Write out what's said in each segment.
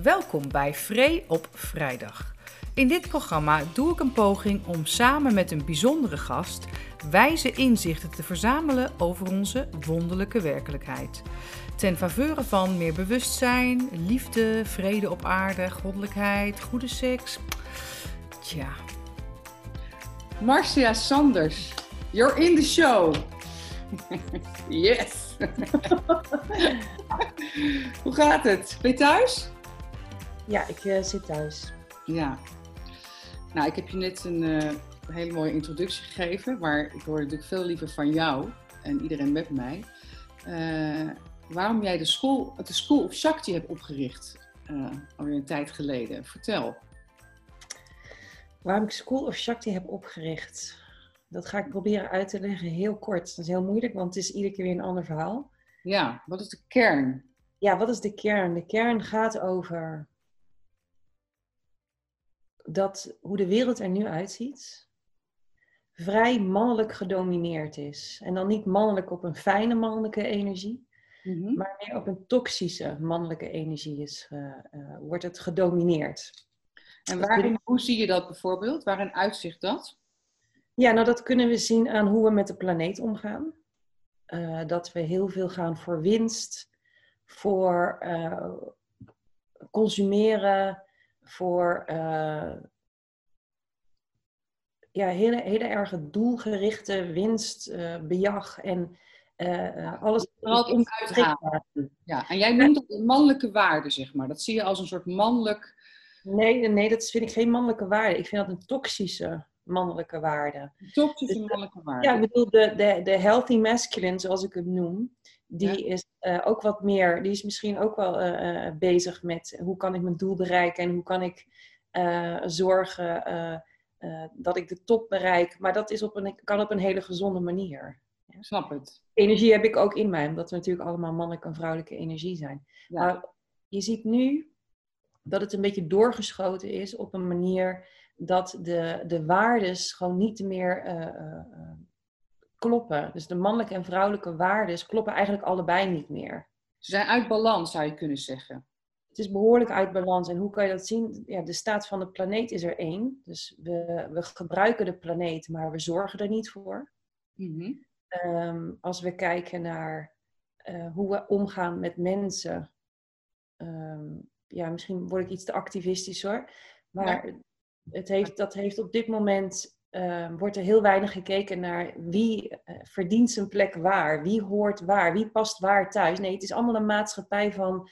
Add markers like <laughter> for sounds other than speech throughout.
Welkom bij Vree op Vrijdag. In dit programma doe ik een poging om samen met een bijzondere gast wijze inzichten te verzamelen over onze wonderlijke werkelijkheid. Ten faveur van meer bewustzijn, liefde, vrede op aarde, goddelijkheid, goede seks. Tja. Marcia Sanders, you're in the show. <laughs> yes. <laughs> Hoe gaat het? Ben je thuis? Ja, ik uh, zit thuis. Ja. Nou, ik heb je net een uh, hele mooie introductie gegeven, maar ik hoor natuurlijk veel liever van jou en iedereen met mij. Uh, waarom jij de School, de School of Shakti hebt opgericht, alweer een tijd geleden. Vertel. Waarom ik School of Shakti heb opgericht? Dat ga ik proberen uit te leggen heel kort. Dat is heel moeilijk, want het is iedere keer weer een ander verhaal. Ja, wat is de kern? Ja, wat is de kern? De kern gaat over dat hoe de wereld er nu uitziet, vrij mannelijk gedomineerd is. En dan niet mannelijk op een fijne mannelijke energie, mm-hmm. maar meer op een toxische mannelijke energie is, uh, uh, wordt het gedomineerd. En waarin, hoe zie je dat bijvoorbeeld? Waarin uitzicht dat? Ja, nou dat kunnen we zien aan hoe we met de planeet omgaan. Uh, dat we heel veel gaan voor winst, voor consumeren, voor uh, ja, hele, hele erge doelgerichte winstbejag uh, en uh, alles. Vooral om uitgaan. Ja, en jij noemt dat mannelijke waarde, zeg maar. Dat zie je als een soort mannelijk. Nee, nee, dat vind ik geen mannelijke waarde. Ik vind dat een toxische mannelijke waarde. Toxische dus, mannelijke waarde. Ja, ik bedoel, de, de, de healthy masculine, zoals ik het noem, die is uh, ook wat meer, die is misschien ook wel uh, bezig met hoe kan ik mijn doel bereiken en hoe kan ik uh, zorgen dat ik de top bereik. Maar dat is op een, kan op een hele gezonde manier. Ja. Snap het. Energie heb ik ook in mij, omdat we natuurlijk allemaal mannelijke en vrouwelijke energie zijn. Ja. Maar je ziet nu dat het een beetje doorgeschoten is op een manier dat de, de waardes gewoon niet meer kloppen. Dus de mannelijke en vrouwelijke waarden kloppen eigenlijk allebei niet meer. Ze zijn uit balans, zou je kunnen zeggen. Het is behoorlijk uit balans. En hoe kan je dat zien? Ja, de staat van de planeet is er één. Dus we, we gebruiken de planeet, maar we zorgen er niet voor. Mm-hmm. um, als we kijken naar uh, hoe we omgaan met mensen. Um, ja, misschien word ik iets te activistisch hoor. Maar ja. het heeft, dat heeft op dit moment uh, wordt er heel weinig gekeken naar wie uh, verdient zijn plek waar, wie hoort waar, wie past waar thuis. Nee, het is allemaal een maatschappij van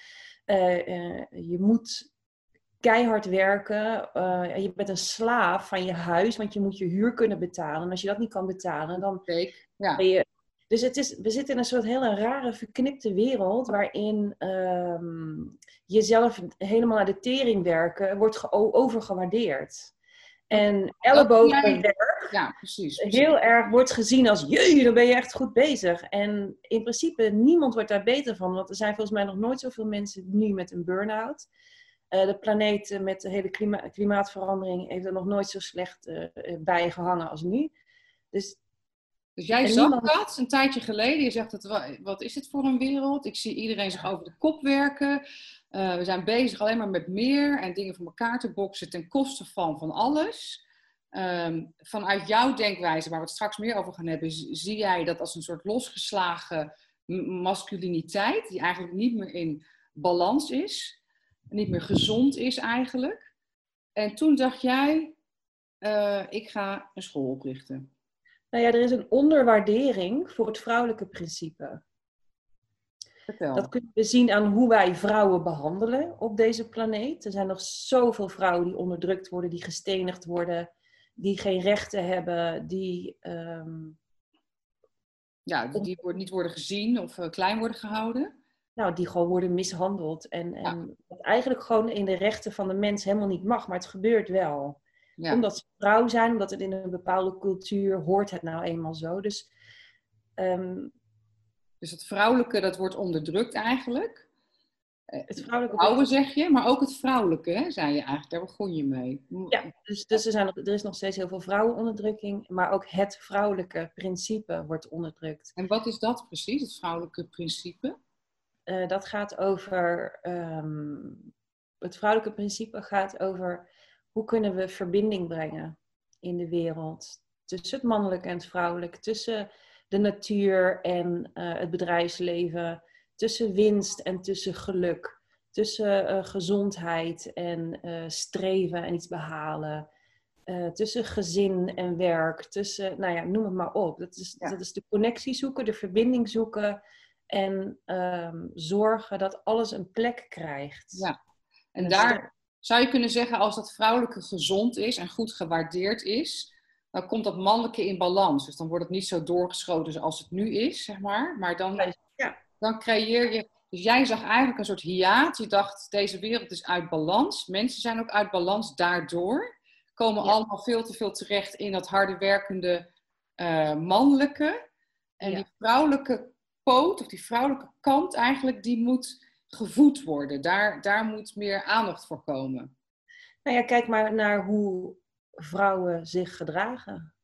uh, je moet keihard werken, je bent een slaaf van je huis, want je moet je huur kunnen betalen. En als je dat niet kan betalen, dan ja. ben je... Dus het is, we zitten in een soort hele rare, verknipte wereld waarin um, jezelf helemaal naar de tering werken wordt overgewaardeerd. En ellebogenwerk ja, precies, precies, heel erg wordt gezien als, jee, dan ben je echt goed bezig. En in principe, niemand wordt daar beter van. Want er zijn volgens mij nog nooit zoveel mensen nu met een burn-out. Uh, de planeet met de hele klima klimaatverandering heeft er nog nooit zo slecht uh, bij gehangen als nu. Dus, dus jij zag niemand... dat een tijdje geleden. Je zegt, het, wat is het voor een wereld? Ik zie iedereen zich over de kop werken. Uh, we zijn bezig alleen maar met meer en dingen voor elkaar te boksen ten koste van van alles. Um, vanuit jouw denkwijze, waar we het straks meer over gaan hebben, zie jij dat als een soort losgeslagen masculiniteit, die eigenlijk niet meer in balans is, niet meer gezond is eigenlijk. En toen dacht jij, uh, ik ga een school oprichten. Nou ja, er is een onderwaardering voor het vrouwelijke principe. Dat kunnen we zien aan hoe wij vrouwen behandelen op deze planeet. Er zijn nog zoveel vrouwen die onderdrukt worden, die gestenigd worden, die geen rechten hebben, die. Um, ja, die niet worden gezien of uh, klein worden gehouden. Nou, die gewoon worden mishandeld. En, en ja. wat eigenlijk gewoon in de rechten van de mens helemaal niet mag, maar het gebeurt wel. Ja. Omdat ze vrouw zijn, omdat het in een bepaalde cultuur hoort het nou eenmaal zo. Dus um, dus het vrouwelijke, dat wordt onderdrukt eigenlijk. Eh, het vrouwelijke vrouwen zeg je, maar ook het vrouwelijke, hè, zei je eigenlijk. Daar begon je mee. Ja, dus, dus er, zijn er is nog steeds heel veel vrouwenonderdrukking, maar ook het vrouwelijke principe wordt onderdrukt. En wat is dat precies, het vrouwelijke principe? Uh, dat gaat over um, het vrouwelijke principe gaat over hoe kunnen we verbinding brengen in de wereld. Tussen het mannelijke en het vrouwelijke, tussen de natuur en uh, het bedrijfsleven, tussen winst en tussen geluk, tussen uh, gezondheid en uh, streven en iets behalen, tussen gezin en werk, tussen, nou ja, noem het maar op. Dat is, ja. dat is de connectie zoeken, de verbinding zoeken en um, zorgen dat alles een plek krijgt. Ja, en, en daar zou je kunnen zeggen, als dat vrouwelijke gezond is en goed gewaardeerd is, dan komt dat mannelijke in balans. Dus dan wordt het niet zo doorgeschoten zoals het nu is, zeg maar. Maar dan, ja. dan creëer je... Dus jij zag eigenlijk een soort hiaat. Je dacht, deze wereld is uit balans. Mensen zijn ook uit balans daardoor. Komen allemaal veel te veel terecht in dat harde werkende uh, mannelijke. En die vrouwelijke poot, of die vrouwelijke kant eigenlijk, die moet gevoed worden. Daar, daar moet meer aandacht voor komen. Nou ja, kijk maar naar hoe vrouwen zich gedragen.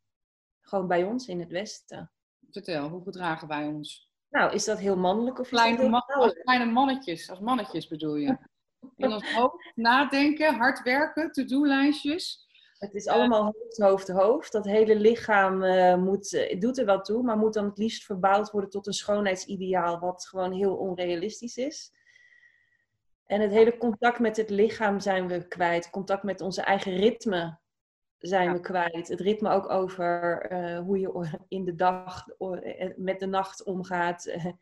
Gewoon bij ons in het Westen. Vertel, hoe gedragen wij ons? Nou, is dat heel mannelijk of kleine, als kleine mannetjes, als mannetjes bedoel je? <laughs> In ons hoofd nadenken, hard werken, to-do-lijstjes. Het is allemaal hoofd, hoofd, hoofd. Dat hele lichaam uh, moet, uh, doet er wel toe, maar moet dan het liefst verbouwd worden tot een schoonheidsideaal, wat gewoon heel onrealistisch is. En het hele contact met het lichaam zijn we kwijt. Contact met onze eigen ritme zijn we kwijt. Het ritme ook over uh, hoe je in de dag uh, met de nacht omgaat. Uh, <laughs>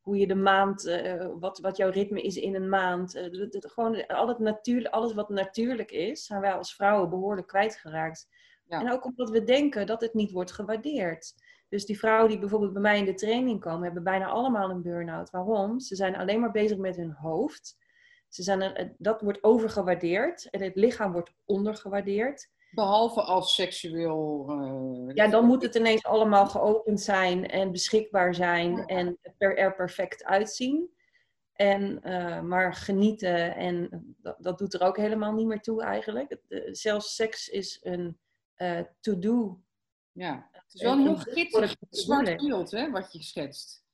hoe je de maand, wat, wat jouw ritme is in een maand. Gewoon al het natuur, alles wat natuurlijk is, zijn wij als vrouwen behoorlijk kwijtgeraakt. Ja. En ook omdat we denken dat het niet wordt gewaardeerd. Dus die vrouwen die bijvoorbeeld bij mij in de training komen, hebben bijna allemaal een burn-out. Waarom? Ze zijn alleen maar bezig met hun hoofd. Ze zijn een, dat wordt overgewaardeerd en het lichaam wordt ondergewaardeerd. Behalve als seksueel. Uh, ja, dan moet het ineens allemaal geopend zijn en beschikbaar zijn en er perfect uitzien. En, uh, maar genieten, en dat, dat, doet er ook helemaal niet meer toe eigenlijk. zelfs seks is een uh, to-do. Ja, het is wel een heel gitsig zwart beeld hè, wat je schetst.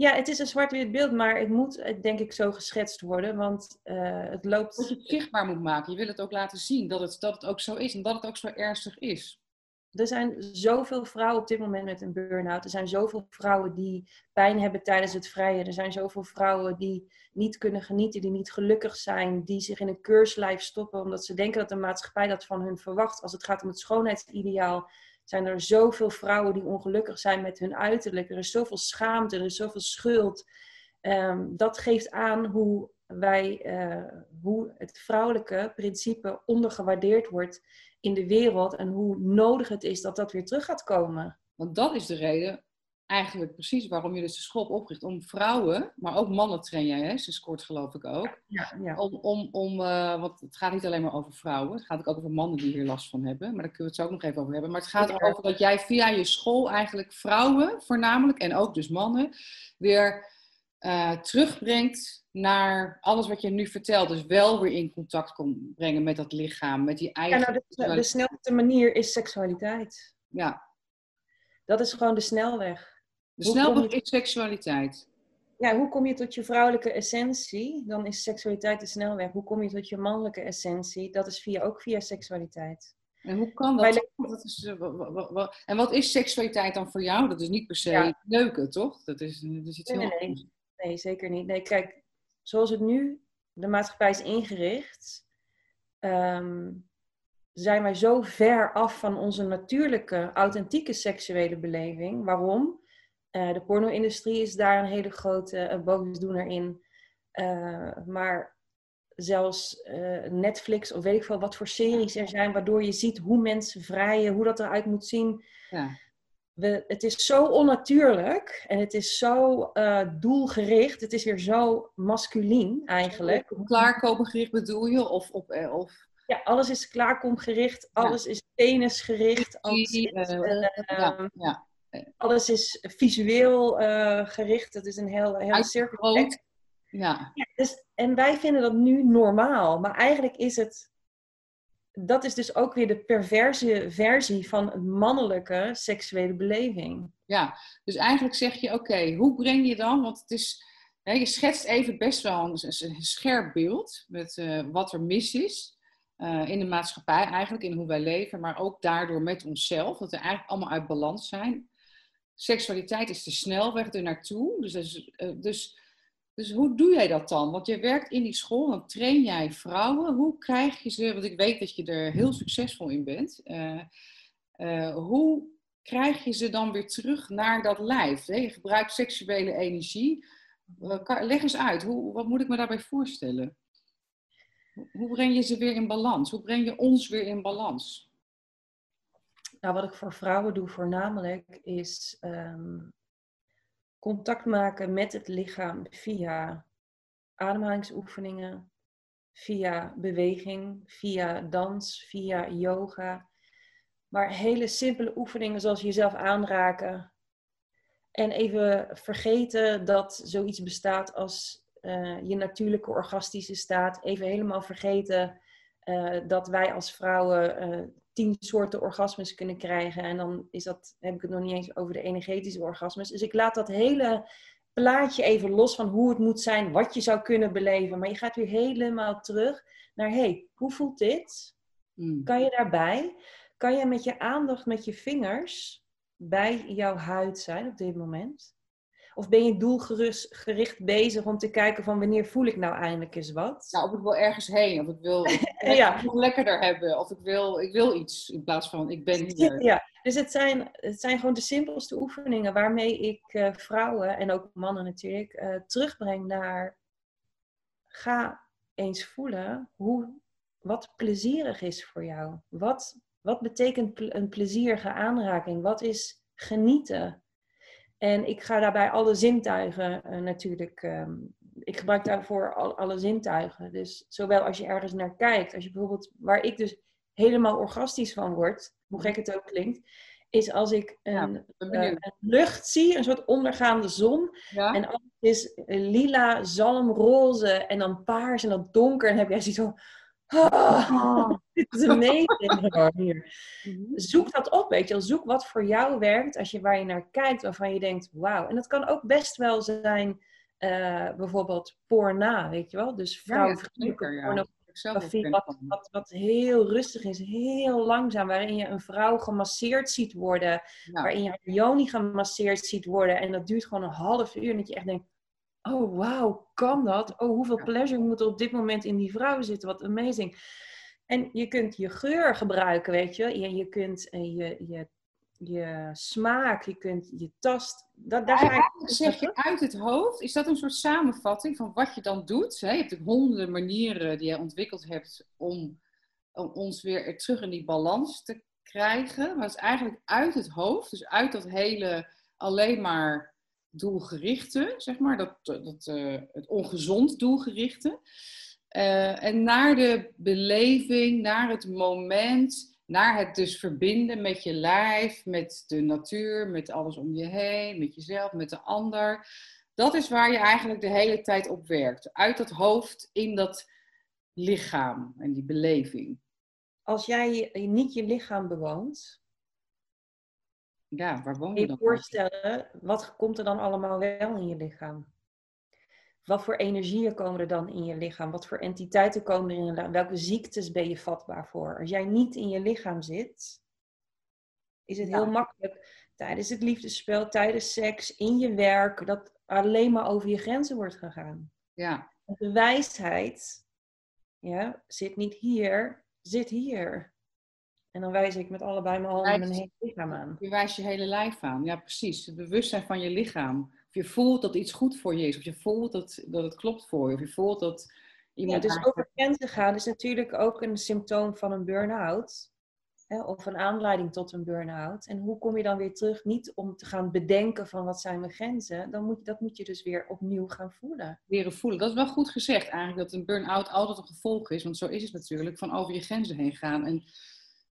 Ja, het is een zwart-wit beeld, maar het moet eh, denk ik zo geschetst worden, want uh, het loopt... Dat je het zichtbaar moet maken. Je wil het ook laten zien dat het, dat het ook zo is en dat het ook zo ernstig is. Er zijn zoveel vrouwen op dit moment met een burn-out. Er zijn zoveel vrouwen die pijn hebben tijdens het vrije. Er zijn zoveel vrouwen die niet kunnen genieten, die niet gelukkig zijn, die zich in een keurslijf stoppen omdat ze denken dat de maatschappij dat van hun verwacht. Als het gaat om het schoonheidsideaal, zijn er zoveel vrouwen die ongelukkig zijn met hun uiterlijk. Er is zoveel schaamte, er is zoveel schuld. Ehm, dat geeft aan hoe wij, uh, hoe het vrouwelijke principe ondergewaardeerd wordt in de wereld en hoe nodig het is dat dat weer terug gaat komen. Want dat is de reden eigenlijk precies waarom je dus de school opricht. Om vrouwen, maar ook mannen train jij, hè? Ze scoort geloof ik ook. Ja, ja. Om, om, om uh, want het gaat niet alleen maar over vrouwen. Het gaat ook over mannen die hier last van hebben. Maar daar kunnen we het zo ook nog even over hebben. Maar het gaat erover dat jij via je school eigenlijk vrouwen voornamelijk, en ook dus mannen, weer uh, terugbrengt naar alles wat je nu vertelt. Dus wel weer in contact kon brengen met dat lichaam, met die eigen... Ja, nou, de, de snelste manier is seksualiteit. Ja. Dat is gewoon de snelweg. De snelweg is seksualiteit. Ja, hoe kom je tot je vrouwelijke essentie? Dan is seksualiteit de snelweg. Hoe kom je tot je mannelijke essentie? Dat is via, ook via seksualiteit. En hoe kan dat? dat is, eh, en wat is seksualiteit dan voor jou? Dat is niet per se ja. neuken, toch? Dat is, dat is iets nee, heel nee, nee. nee, zeker niet. Nee, kijk, zoals het nu de maatschappij is ingericht, um, zijn wij zo ver af van onze natuurlijke, authentieke seksuele beleving. Waarom? Uh, de porno-industrie is daar een hele grote uh, boosdoener in. Uh, maar zelfs Netflix of weet ik veel wat voor series er zijn, waardoor je ziet hoe mensen vrijen, hoe dat eruit moet zien. Ja. We, het is zo onnatuurlijk en het is zo doelgericht. Het is weer zo masculien eigenlijk. Op klaarkomen gericht bedoel je? Of op, of ja, alles is klaarkomgericht, alles is tennisgericht, alles is, uh, ja, alles is visueel uh, gericht. Het is een heel, heel cirkel. Ja. dus, en wij vinden dat nu normaal, maar eigenlijk is het. Dat is dus ook weer de perverse versie van een mannelijke seksuele beleving. Ja, dus eigenlijk zeg je: oké, hoe breng je dan? Want het is je schetst even best wel een, scherp beeld met uh, wat er mis is. Uh, in de maatschappij eigenlijk, in hoe wij leven, maar ook daardoor met onszelf. Dat we eigenlijk allemaal uit balans zijn. Seksualiteit is de snelweg er naartoe. Dus, uh, dus, dus hoe doe jij dat dan? Want je werkt in die school, dan train jij vrouwen. Hoe krijg je ze, want ik weet dat je er heel succesvol in bent. hoe krijg je ze dan weer terug naar dat lijf? Hè? Je gebruikt seksuele energie. Leg eens uit, hoe, wat moet ik me daarbij voorstellen? Hoe breng je ze weer in balans? Hoe breng je ons weer in balans? Nou, wat ik voor vrouwen doe voornamelijk is ehm, contact maken met het lichaam via ademhalingsoefeningen, via beweging, via dans, via yoga. Maar hele simpele oefeningen zoals jezelf aanraken. En even vergeten dat zoiets bestaat als uh, je natuurlijke orgastische staat. Even helemaal vergeten uh, dat wij als vrouwen uh, tien soorten orgasmes kunnen krijgen. En dan is dat, heb ik het nog niet eens over de energetische orgasmes. Dus ik laat dat hele plaatje even los van hoe het moet zijn, wat je zou kunnen beleven. Maar je gaat weer helemaal terug naar, hey, hoe voelt dit? Hmm. Kan je daarbij? Kan je met je aandacht, met je vingers bij jouw huid zijn op dit moment? Of ben je doelgericht bezig om te kijken van wanneer voel ik nou eindelijk eens wat? Nou, of ik wil ergens heen, of ik wil <laughs> het ja. nog lekkerder hebben, of ik wil, ik wil iets in plaats van ik ben hier. <laughs> Ja, dus het zijn, het zijn gewoon de simpelste oefeningen waarmee ik uh, vrouwen en ook mannen natuurlijk uh, terugbreng naar ga eens voelen hoe, wat plezierig is voor jou. Wat, wat betekent een plezierige aanraking? Wat is genieten? En ik ga daarbij alle zintuigen uh, natuurlijk. Um, ik gebruik daarvoor al, alle zintuigen. Dus zowel als je ergens naar kijkt, als je bijvoorbeeld, waar ik dus helemaal orgastisch van word, hoe gek het ook klinkt, is als ik een, uh, een lucht zie, een soort ondergaande zon. En alles is lila, zalmroze en dan paars en dan donker. En heb jij zoiets van Oh, <laughs> dit is amazing <laughs> hier. Mhm. Zoek dat op, weet je Zoek wat voor jou werkt, als je, waar je naar kijkt, waarvan je denkt, wauw. En dat kan ook best wel zijn, uh, bijvoorbeeld porna, weet je wel? Dus vrouwenvriendelijke ja, pornografie, wat, wat, wat, heel rustig is, heel langzaam, waarin je een vrouw gemasseerd ziet worden, waarin je een joni gemasseerd ziet worden. En dat duurt gewoon een half uur, en dat je echt denkt, oh wauw, kan dat? Oh, hoeveel pleasure moet er op dit moment in die vrouw zitten? Wat amazing. En je kunt je geur gebruiken, weet je. Je, je kunt eh, je, je, je smaak, je kunt je tast. Dat, daar ik... Zeg je uit het hoofd, is dat een soort samenvatting van wat je dan doet? Je hebt honderden manieren die je ontwikkeld hebt om, om ons weer terug in die balans te krijgen. Maar het is eigenlijk uit het hoofd, dus uit dat hele alleen maar doelgerichte, zeg maar, dat, dat, uh, het ongezond doelgerichte. Uh, en naar de beleving, naar het moment, naar het dus verbinden met je lijf, met de natuur, met alles om je heen, met jezelf, met de ander. Dat is waar je eigenlijk de hele tijd op werkt. Uit dat hoofd in dat lichaam en die beleving. Als jij niet je lichaam bewoont, ja, waar woon je dan? Je voorstellen, wat komt er dan allemaal wel in je lichaam? Wat voor energieën komen er dan in je lichaam? Wat voor entiteiten komen er in je lichaam? Welke ziektes ben je vatbaar voor? Als jij niet in je lichaam zit, is het heel makkelijk tijdens het liefdespel, tijdens seks, in je werk, dat alleen maar over je grenzen wordt gegaan. Ja. De wijsheid ja, zit niet hier, zit hier. En dan wijs ik met allebei mijn handen en mijn hele lichaam aan. Je wijst je hele lijf aan, ja precies. Het bewustzijn van je lichaam. Of je voelt dat iets goed voor je is. Of je voelt dat, dat het klopt voor je. Of je voelt dat iemand... Ja, dus over grenzen gaan is natuurlijk ook een symptoom van een burn-out. Of een aanleiding tot een burn-out. En hoe kom je dan weer terug? Niet om te gaan bedenken van wat zijn mijn grenzen. Dan moet, dat moet je dus weer opnieuw gaan voelen. Leren voelen. Dat is wel goed gezegd eigenlijk. Dat een burn-out altijd een gevolg is. Want zo is het natuurlijk. Van over je grenzen heen gaan. En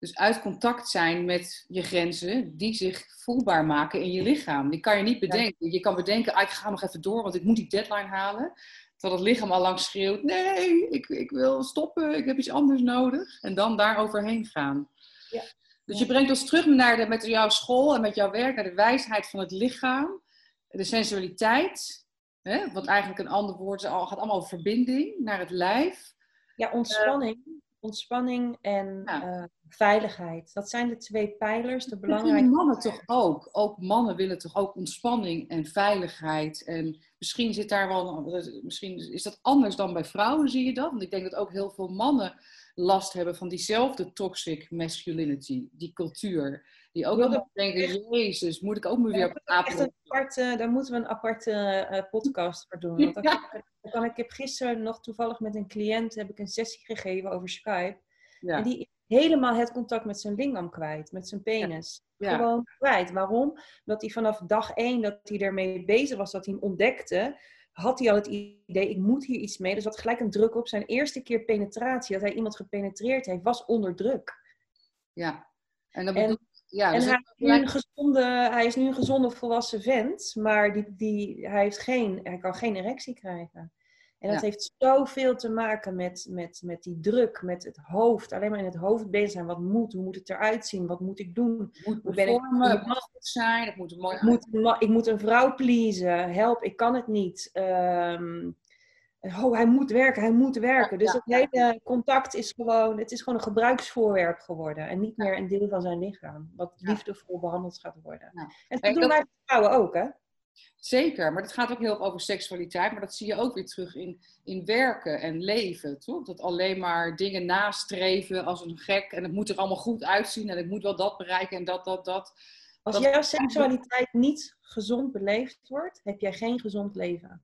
dus uit contact zijn met je grenzen die zich voelbaar maken in je lichaam. Die kan je niet bedenken. Je kan bedenken, ah, ik ga nog even door, want ik moet die deadline halen. Terwijl het lichaam al lang schreeuwt, nee, ik, ik wil stoppen, ik heb iets anders nodig. En dan daar overheen gaan. Ja. Dus je brengt ons terug naar de, met jouw school en met jouw werk naar de wijsheid van het lichaam. De sensualiteit Hè? Wat eigenlijk een ander woord is, gaat allemaal over verbinding naar het lijf. Ja, ontspanning. Ontspanning en eh, veiligheid. Dat zijn de twee pijlers, de belangrijke... mannen toch ook. Ook mannen willen toch ook ontspanning en veiligheid. En misschien zit daar wel... Misschien is dat anders dan bij vrouwen, zie je dat? Want ik denk dat ook heel veel mannen last hebben van diezelfde toxic masculinity. Die cultuur. Die ook allemaal denken, jezus, moet ik ook maar weer op het apen... Daar moeten we een aparte uh, podcast voor doen. <laughs> Want dan, kan, kan, ik heb gisteren nog toevallig met een cliënt heb ik een sessie gegeven over Skype. Ja. En die is helemaal het contact met zijn lingam kwijt, met zijn penis. Ja. Gewoon kwijt. Waarom? Dat hij vanaf dag één dat hij ermee bezig was, dat hij hem ontdekte, had hij al het idee, ik moet hier iets mee. Dus had gelijk een druk op. Zijn eerste keer penetratie, dat hij iemand gepenetreerd heeft, was onder druk. Ja. En, dan bedoel, ja, en dus hij, is nu een gezonde, hij is nu een gezonde volwassen vent, maar die, die, hij, heeft geen, hij kan geen erectie krijgen. En dat ja. heeft zoveel te maken met, met, met die druk, met het hoofd. Alleen maar in het hoofd bezig zijn. Wat moet, hoe moet het eruit zien? Wat moet ik doen? Moet ben ik, het zijn, het moet mooi ik moet, ik moet een vrouw pleasen. Help, ik kan het niet. Um, oh, hij moet werken, hij moet werken. Dus het hele contact is gewoon, het is gewoon een gebruiksvoorwerp geworden. En niet meer een deel van zijn lichaam. Wat liefdevol behandeld gaat worden. En dat doen wij vrouwen ook, hè? Zeker, maar dat gaat ook heel erg over seksualiteit. Maar dat zie je ook weer terug in, in werken en leven, toch? Dat alleen maar dingen nastreven als een gek. En het moet er allemaal goed uitzien. En ik moet wel dat bereiken en dat, dat, dat. Als jouw seksualiteit niet gezond beleefd wordt, heb jij geen gezond leven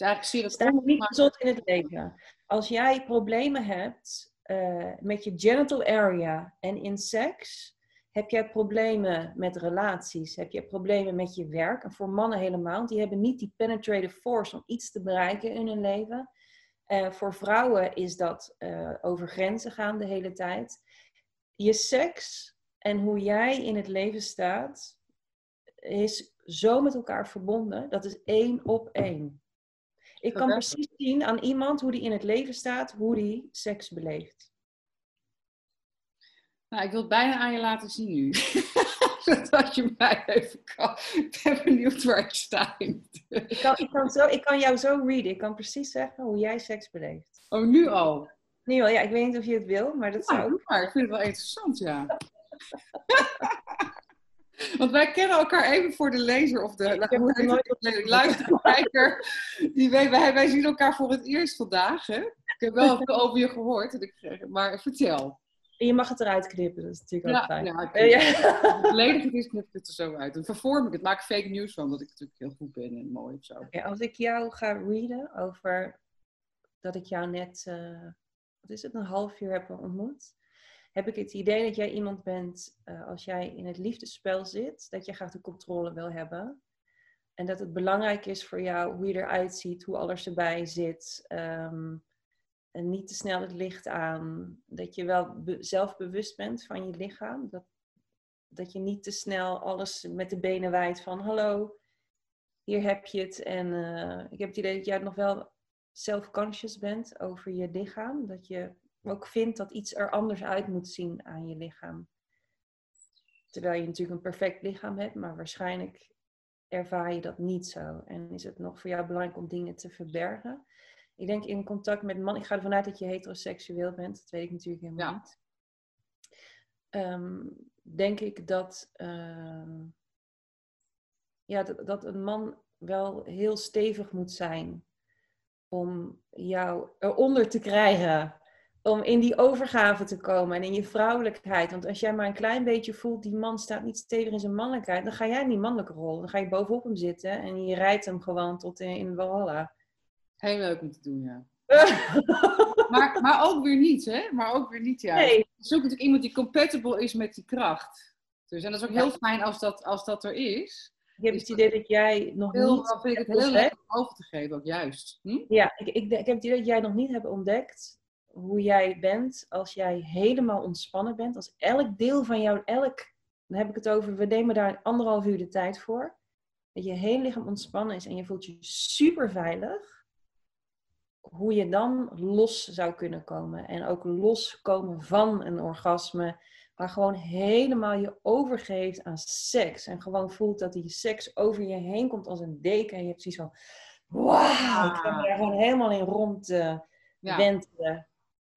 is eigenlijk Sta niet gezond in het leven. Als jij problemen hebt uh, met je genital area en in seks, heb jij problemen met relaties, heb je problemen met je werk. En voor mannen helemaal, want die hebben niet die penetrative force om iets te bereiken in hun leven. Uh, voor vrouwen is dat uh, over grenzen gaan de hele tijd. Je seks en hoe jij in het leven staat, is zo met elkaar verbonden. Dat is één op één. Ik kan precies zien aan iemand hoe die in het leven staat, hoe die seks beleeft. Nou, ik wil het bijna aan je laten zien nu. <laughs> Zodat je mij even kan. Ik ben benieuwd waar ik sta. ik, kan, ik, kan zo, ik kan jou zo readen. Ik kan precies zeggen hoe jij seks beleeft. Oh, nu al? Nu al, ja. Ik weet niet of je het wil, maar dat zou ook. Maar ik vind het wel interessant, ja. <laughs> Want wij kennen elkaar even voor de lezer of de, de luisterkijker. Die wij, wij, zien elkaar voor het eerst vandaag. Hè? Ik heb wel veel over je gehoord, maar vertel. je mag het eruit knippen, dat is natuurlijk ook fijn. Ja, ja. volledig is, knip ik het er zo uit. Dan vervorm ik het, maak fake news van, dat ik natuurlijk heel goed ben en mooi of zo. als ik jou ga readen over dat ik jou net, uh, wat is het, een half uur heb ontmoet heb ik het idee dat jij iemand bent, uh, als jij in het liefdespel zit, dat je graag de controle wil hebben. En dat het belangrijk is voor jou hoe je eruit ziet, hoe alles erbij zit. Um, en niet te snel het licht aan. Dat je wel zelfbewust bent van je lichaam. Dat, dat je niet te snel alles met de benen wijdt van hallo, hier heb je het. En uh, ik heb het idee dat jij nog wel self-conscious bent over je lichaam. Dat je ook vindt dat iets er anders uit moet zien aan je lichaam. Terwijl je natuurlijk een perfect lichaam hebt, maar waarschijnlijk ervaar je dat niet zo. En is het nog voor jou belangrijk om dingen te verbergen? Ik denk in contact met man, ik ga ervan uit dat je heteroseksueel bent, dat weet ik natuurlijk helemaal niet. Um, denk ik dat, uh, ja, dat, dat een man wel heel stevig moet zijn om jou eronder te krijgen om in die overgave te komen en in je vrouwelijkheid. Want als jij maar een klein beetje voelt, die man staat niet stevig in zijn mannelijkheid, dan ga jij in die mannelijke rol. Dan ga je bovenop hem zitten en je rijdt hem gewoon tot in, in. Heel leuk om te doen, ja. <laughs> maar, maar ook weer niet, hè? Maar ook weer niet, ja. Nee. Zoek natuurlijk iemand die compatible is met die kracht. Dus, en dat is ook heel fijn als dat, als dat er is. Ik heb het idee dat jij nog heel, niet... vind ik het heel leuk om over te geven, ook juist. Hm? Ja, ik, ik, ik heb het idee dat jij nog niet hebt ontdekt hoe jij bent als jij helemaal ontspannen bent. Als elk deel van jou, elk, dan heb ik het over, we nemen daar anderhalf uur de tijd voor. Dat je hele lichaam ontspannen is en je voelt je super veilig. Hoe je dan los zou kunnen komen. En ook loskomen van een orgasme. Maar gewoon helemaal je overgeeft aan seks. En gewoon voelt dat die seks over je heen komt als een deken. En je hebt zoiets van wauw, ik ga me daar gewoon helemaal in rond uh, ja. wentelen.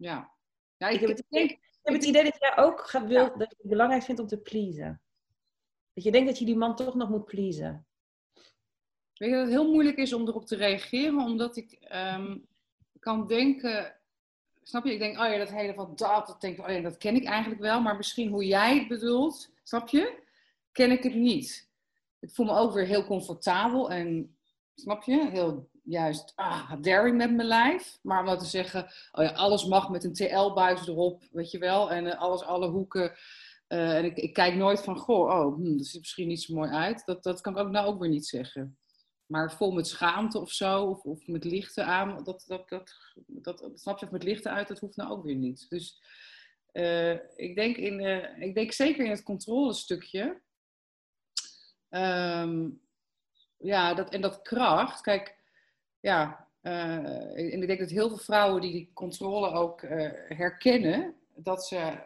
Ja. ja ik, ik, heb het, ik, heb het idee dat jij ook gaat, wil, dat je het belangrijk vindt om te pleasen. Dat je denkt dat je die man toch nog moet pleasen. Weet je dat het heel moeilijk is om erop te reageren, omdat ik ehm, kan denken, snap je? Ik denk, oh ja, dat hele van dat, dat denk ik, oh ja, dat ken ik eigenlijk wel, maar misschien hoe jij het bedoelt, snap je? Ken ik het niet. Ik voel me ook weer heel comfortabel en, snap je? Heel juist ah, daring met mijn lijf. Maar om dat te zeggen, oh ja, alles mag met een TL-buis erop, weet je wel. En uh, alles, alle hoeken. Uh, en ik, ik, kijk nooit van, goh, oh, hm, dat ziet misschien niet zo mooi uit. Dat, dat kan ik ook nou ook weer niet zeggen. Maar vol met schaamte of zo, of, of met lichten aan, dat, dat, dat, dat, snap je, of met lichten uit, dat hoeft nou ook weer niet. Dus uh, ik, denk in, ik denk zeker in het controlestukje. Um, ja, dat, en dat kracht. Kijk, ja, uh, en ik denk dat heel veel vrouwen die die controle ook uh, herkennen, dat ze,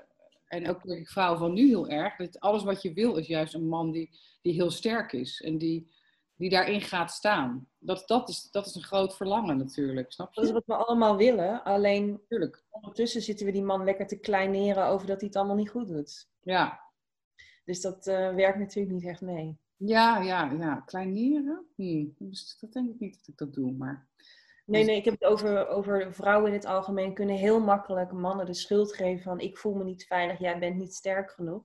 en ook denk ik vrouwen van nu heel erg, dat alles wat je wil is juist een man die, die heel sterk is en die, die daarin gaat staan. Dat, dat, is, dat is een groot verlangen natuurlijk, snap je? Dat is wat we allemaal willen, alleen ondertussen zitten we die man lekker te kleineren over dat hij het allemaal niet goed doet. Ja. Dus dat uh, werkt natuurlijk niet echt mee. Ja, ja, ja. Kleineren? Hm. Dat denk ik niet dat ik dat doe, maar... Nee, nee, ik heb het over, over vrouwen in het algemeen kunnen heel makkelijk mannen de schuld geven van ik voel me niet veilig, jij bent niet sterk genoeg.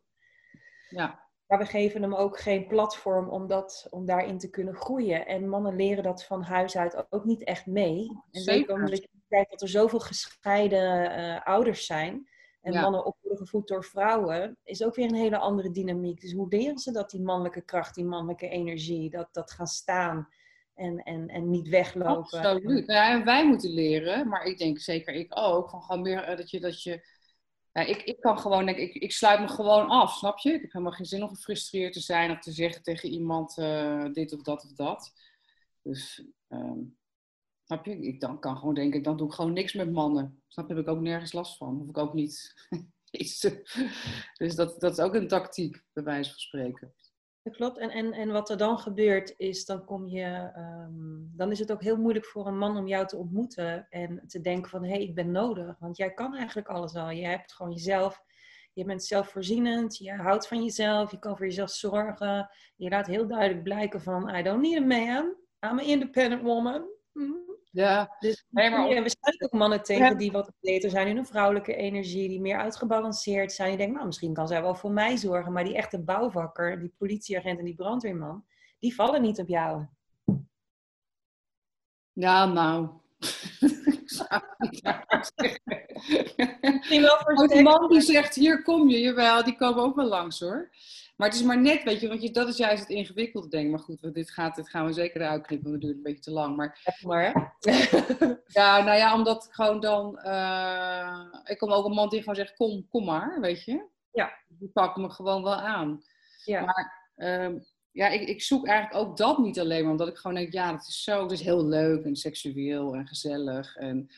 Ja. Maar we geven hem ook geen platform om, dat, om daarin te kunnen groeien. En mannen leren dat van huis uit ook niet echt mee. En zeker omdat je kijkt dat er zoveel gescheiden uh, ouders zijn en mannen opvoeden gevoed door vrouwen, is ook weer een hele andere dynamiek. Dus hoe leren ze dat die mannelijke kracht, die mannelijke energie, dat, dat gaan staan en, en, en niet weglopen? Absoluut. Ja, en wij moeten leren, maar ik denk zeker ik ook, van gewoon meer eh, dat je, dat je ja, ik, ik kan gewoon, denk, ik, ik sluit me gewoon af, snap je? Ik heb helemaal geen zin om gefrustreerd te zijn of te zeggen tegen iemand uh, dit of dat of dat. Dus um, Snap je? Ik dan kan gewoon denken, dan doe ik gewoon niks met mannen. Snap? Heb ik ook nergens last van. Hoef ik ook niet <laughs> Dus dat, dat is ook een tactiek, bij wijze van spreken. Dat klopt. En, en, en wat er dan gebeurt is, dan kom je, um, dan is het ook heel moeilijk voor een man om jou te ontmoeten en te denken van, hé, hey, ik ben nodig. Want jij kan eigenlijk alles al. Je hebt gewoon jezelf, je bent zelfvoorzienend, je houdt van jezelf, je kan voor jezelf zorgen. Je laat heel duidelijk blijken van, I don't need a man, I'm an independent woman. Mm ja, dus nee, maar we staan ook mannen tegen die wat beter zijn in hun vrouwelijke energie, die meer uitgebalanceerd zijn. Die denken, nou, misschien kan zij wel voor mij zorgen. Maar die echte bouwvakker, die politieagent en die brandweerman, die vallen niet op jou. Ja, nou. <laughs> Die man die zegt, hier kom je, jawel, die komen ook wel langs hoor. Maar het is maar net, weet je, want je, dat is juist het ingewikkelde denk Maar goed, dit, gaat, dit gaan we zeker eruit knippen, want het duurt een beetje te lang. Maar, maar <laughs> ja, nou ja, omdat gewoon dan... Uh, ik kom ook een man die gewoon zegt, kom, kom maar, weet je. Ja. Die pakken me gewoon wel aan. Ja. Maar uh, ja, ik, ik zoek eigenlijk ook dat niet alleen maar, omdat ik gewoon denk, ja, dat is zo, het is heel leuk en seksueel en gezellig en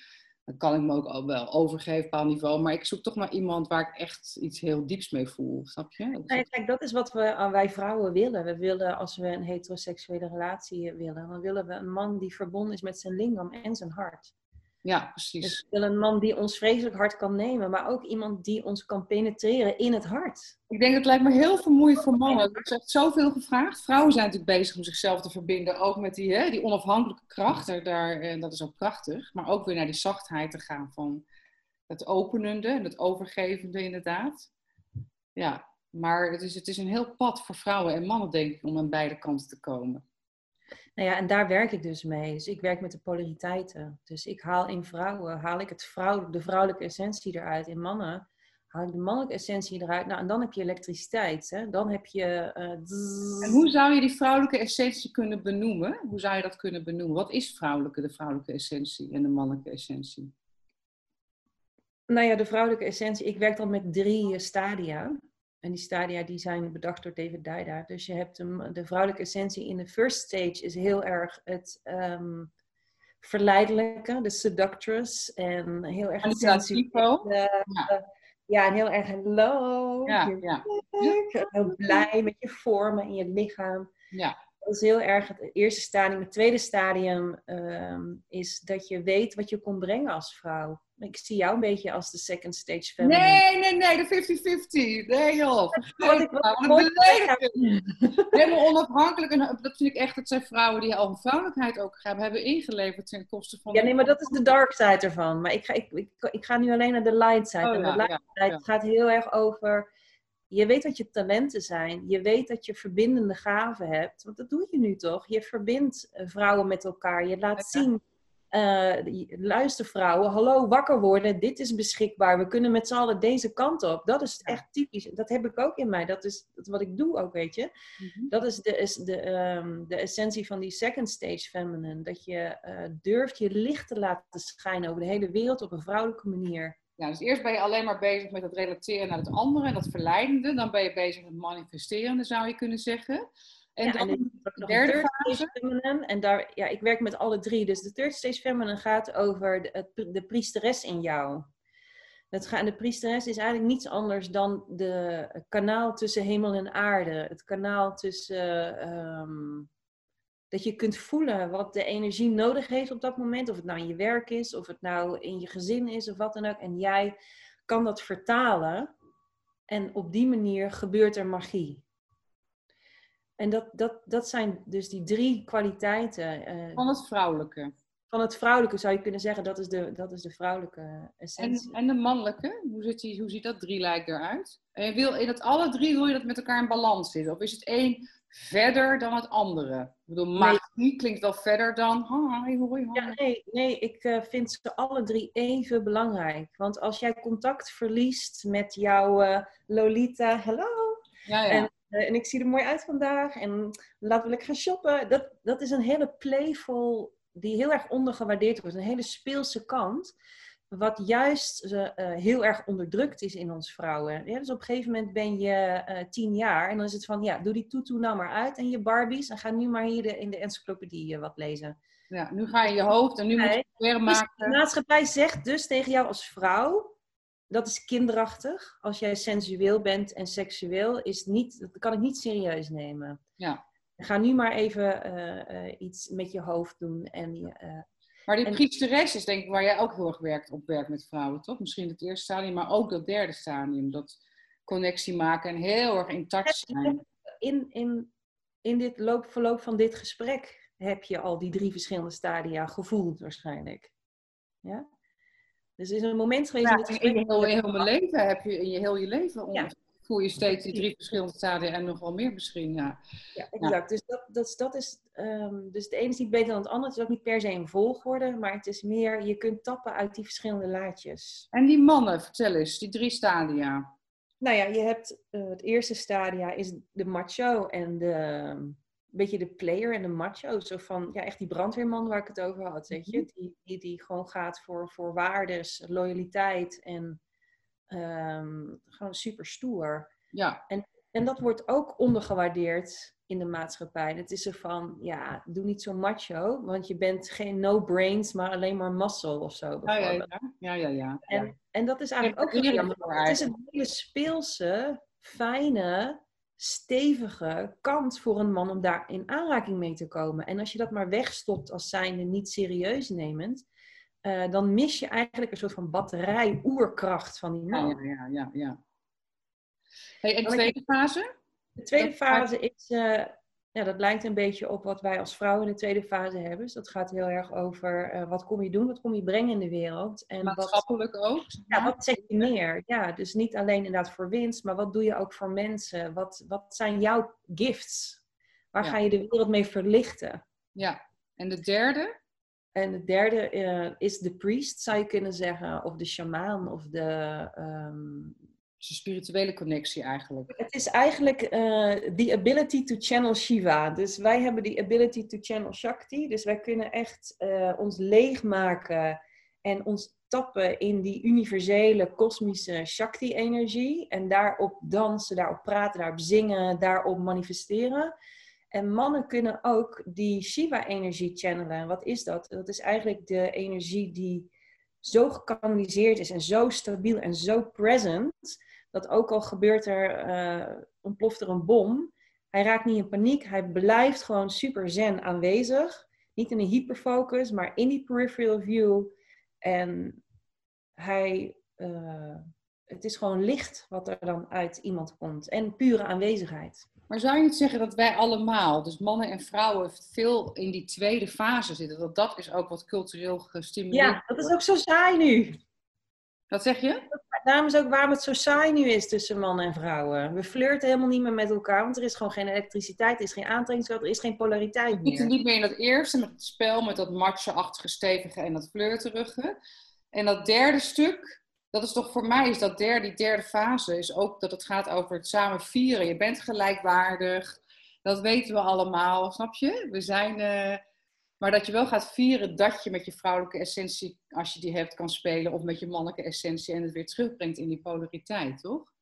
dan kan ik me ook wel overgeven op een bepaald niveau. Maar ik zoek toch maar iemand waar ik echt iets heel dieps mee voel. Snap je? Dat nee, kijk, dat is wat we, wij vrouwen willen. We willen, als we een heteroseksuele relatie willen, dan willen we een man die verbonden is met zijn lingam en zijn hart. Ja, precies. Dus we willen een man die ons vreselijk hard kan nemen, maar ook iemand die ons kan penetreren in het hart. Ik denk, het lijkt me heel vermoeiend voor mannen. Er is echt zoveel gevraagd. Vrouwen zijn natuurlijk bezig om zichzelf te verbinden, ook met die, hè, die onafhankelijke kracht. Daar, en dat is ook prachtig. Maar ook weer naar die zachtheid te gaan van het openende en het overgevende inderdaad. Ja, maar het is, het is een heel pad voor vrouwen en mannen, denk ik, om aan beide kanten te komen. Nou ja, en daar werk ik dus mee. Dus ik werk met de polariteiten. Dus ik haal in vrouwen, haal ik het vrouw, de vrouwelijke essentie eruit. In mannen haal ik de mannelijke essentie eruit. Nou, en dan heb je elektriciteit. Hè? Dan heb je... Uh, en hoe zou je die vrouwelijke essentie kunnen benoemen? Hoe zou je dat kunnen benoemen? Wat is vrouwelijke, de vrouwelijke essentie en de mannelijke essentie? Nou ja, de vrouwelijke essentie. Ik werk dan met drie stadia. En die stadia die zijn bedacht door David Dijda. Dus je hebt hem, de vrouwelijke essentie in de first stage is heel erg het um, verleidelijke, de seductress. En heel erg het sensuele. Ja. ja, en heel erg hello. Ja, ja. Heel blij met je vormen en je lichaam. Ja. Dat is heel erg het eerste stadium. Het tweede stadium ehm, is dat je weet wat je kon brengen als vrouw. Ik zie jou een beetje als de second stage feminine. Nee, nee, nee, de 50-50. Nee joh. Wat ik Helemaal onafhankelijk. En dat vind ik echt, dat zijn vrouwen die al vrouwelijkheid ook hebben, hebben ingeleverd ten koste van... Ja, nee, maar dat is de dark side ervan. Maar ik ga, ik, ik, ik ga nu alleen naar de light side. Oh, en de light side gaat heel erg over je weet wat je talenten zijn. Je weet dat je verbindende gaven hebt. Want dat doe je nu toch? Je verbindt eh, vrouwen met elkaar. Je laat zien. Uh, luister vrouwen, hallo, wakker worden. Dit is beschikbaar. We kunnen met z'n allen deze kant op. Dat is echt typisch. Dat heb ik ook in mij. Dat is, wat ik doe ook, weet je. Mhm. Dat is de, is de, um, de essentie van die second stage feminine. Dat je uh, durft je licht te laten schijnen over de hele wereld op een vrouwelijke manier. Ja, dus eerst ben je alleen maar bezig met het relateren naar het andere en dat verleidende. Dan ben je bezig met manifesterende, zou je kunnen zeggen. En dan de derde fase. Feminine, en daar, ja, ik werk met alle drie. Dus de third stage feminine gaat over de, de priesteres in jou. Het gaat, de priesteres is eigenlijk niets anders dan de kanaal tussen hemel en aarde. Het kanaal tussen ehm, dat je kunt voelen wat de energie nodig heeft op dat moment. Of het nou in je werk is, of het nou in je gezin is, of wat dan ook. En jij kan dat vertalen. En op die manier gebeurt er magie. En dat, dat, dat zijn dus die drie kwaliteiten. Uh, van het vrouwelijke. Van het vrouwelijke zou je kunnen zeggen, dat is de, dat is de vrouwelijke essentie. En, en de mannelijke, hoe, zit die, hoe ziet dat drie lijk eruit? En je wil in dat alle drie wil je dat met elkaar in balans zitten? Of is het één verder dan het andere? Ik bedoel, magie klinkt wel verder dan... Hoi, hoi, Ja, nee, nee, ik uh, vind ze alle drie even belangrijk. Want als jij contact verliest met jouw uh, Lolita, hello... Ja, ja. En, uh, en ik zie er mooi uit vandaag en laten we gaan shoppen. Dat, dat is een hele playful, die heel erg ondergewaardeerd wordt. Een hele speelse kant wat juist uh, heel erg onderdrukt is in ons vrouwen. Ja, dus op een gegeven moment ben je uh, tien jaar en dan is het van, ja, doe die toetoe nou maar uit en je Barbies en ga nu maar hier de, in de encyclopedie wat lezen. Ja, nu ga je je hoofd en nu moet je weer dus maken. de maatschappij zegt dus tegen jou als vrouw, dat is kinderachtig. Als jij sensueel bent en seksueel, is niet, dat kan ik niet serieus nemen. Ja. Ga nu maar even iets met je hoofd doen en maar die en... priesteres is denk ik waar jij ook heel erg werkt, op werkt met vrouwen, toch? Misschien het eerste stadium, maar ook dat derde stadium. Dat connectie maken en heel erg intact zijn. In, in, in dit loop, verloop van dit gesprek heb je al die drie verschillende stadia gevoeld waarschijnlijk. Ja? Dus is een moment geweest ja, in, het in, heel, heel mijn leven heb je in je heel je leven ja je steeds die drie verschillende stadia en nog wel meer misschien. Ja, ja exact. Dus, dat, dat, dat is, um, dus de ene is niet beter dan het andere. Het is ook niet per se een volgorde, maar het is meer, je kunt tappen uit die verschillende laadjes. En die mannen, vertel eens, die drie stadia. Nou ja, je hebt uh, het eerste stadia is de macho en de, een beetje de player en de macho. Zo van, ja, echt die brandweerman waar ik het over had, weet je. Mhm. Die, die, die gewoon gaat voor, voor waardes, loyaliteit en um, gewoon super stoer. Ja. En, en dat wordt ook ondergewaardeerd in de maatschappij. Het is er van, ja, doe niet zo macho, want je bent geen no brains, maar alleen maar muscle of zo. Ja, ja, ja. ja, ja, ja. En, en dat is eigenlijk ook jammer. Het is een hele speelse, fijne, stevige kant voor een man om daar in aanraking mee te komen. En als je dat maar wegstopt als zijnde niet serieus nemend, uh, dan mis je eigenlijk een soort van batterij, oerkracht van die man. Ja, ja, ja. ja. Hey, en de tweede fase? De tweede fase is, uh, ja, dat lijkt een beetje op wat wij als vrouwen in de tweede fase hebben. Dus dat gaat heel erg over uh, wat kom je doen, wat kom je brengen in de wereld. En Maatschappelijk wat, ook? Ja, wat zeg je meer? Ja, dus niet alleen inderdaad voor winst, maar wat doe je ook voor mensen? Wat, wat zijn jouw gifts? Waar ga je de wereld mee verlichten? Ja, en de derde? En het derde uh, is de priest, zou je kunnen zeggen, of de shamaan, of de... Um... een spirituele connectie eigenlijk. Het is eigenlijk uh, the ability to channel Shiva. Dus wij hebben die ability to channel Shakti. Dus wij kunnen echt uh, ons leegmaken en ons tappen in die universele kosmische Shakti-energie. En daarop dansen, daarop praten, daarop zingen, daarop manifesteren. En mannen kunnen ook die Shiva-energie channelen. Wat is dat? Dat is eigenlijk de energie die zo gekanaliseerd is en zo stabiel en zo present, dat ook al gebeurt er, uh, ontploft er een bom, Hij raakt niet in paniek. Hij blijft gewoon super zen aanwezig. Niet in een hyperfocus, maar in die peripheral view. En hij, uh, het is gewoon licht wat er dan uit iemand komt. En pure aanwezigheid. Maar zou je niet zeggen dat wij allemaal, dus mannen en vrouwen, veel in die tweede fase zitten? Dat dat is ook wat cultureel gestimuleerd Ja, dat is ook zo saai nu. Wat zeg je? Daarom is ook waarom het zo saai nu is tussen mannen en vrouwen. We flirten helemaal niet meer met elkaar, want er is gewoon geen elektriciteit, er is geen aantrekkingskracht, er is geen polariteit meer. We zitten niet meer in dat eerste, met het spel, met dat macho-achtige, stevige en dat flirterige. En dat derde stuk, dat is toch voor mij, is dat derde, die derde fase, is ook dat het gaat over het samen vieren. Je bent gelijkwaardig, dat weten we allemaal, snap je? We zijn... Uh, maar dat je wel gaat vieren dat je met je vrouwelijke essentie, als je die hebt, kan spelen. Of met je mannelijke essentie en het weer terugbrengt in die polariteit, toch?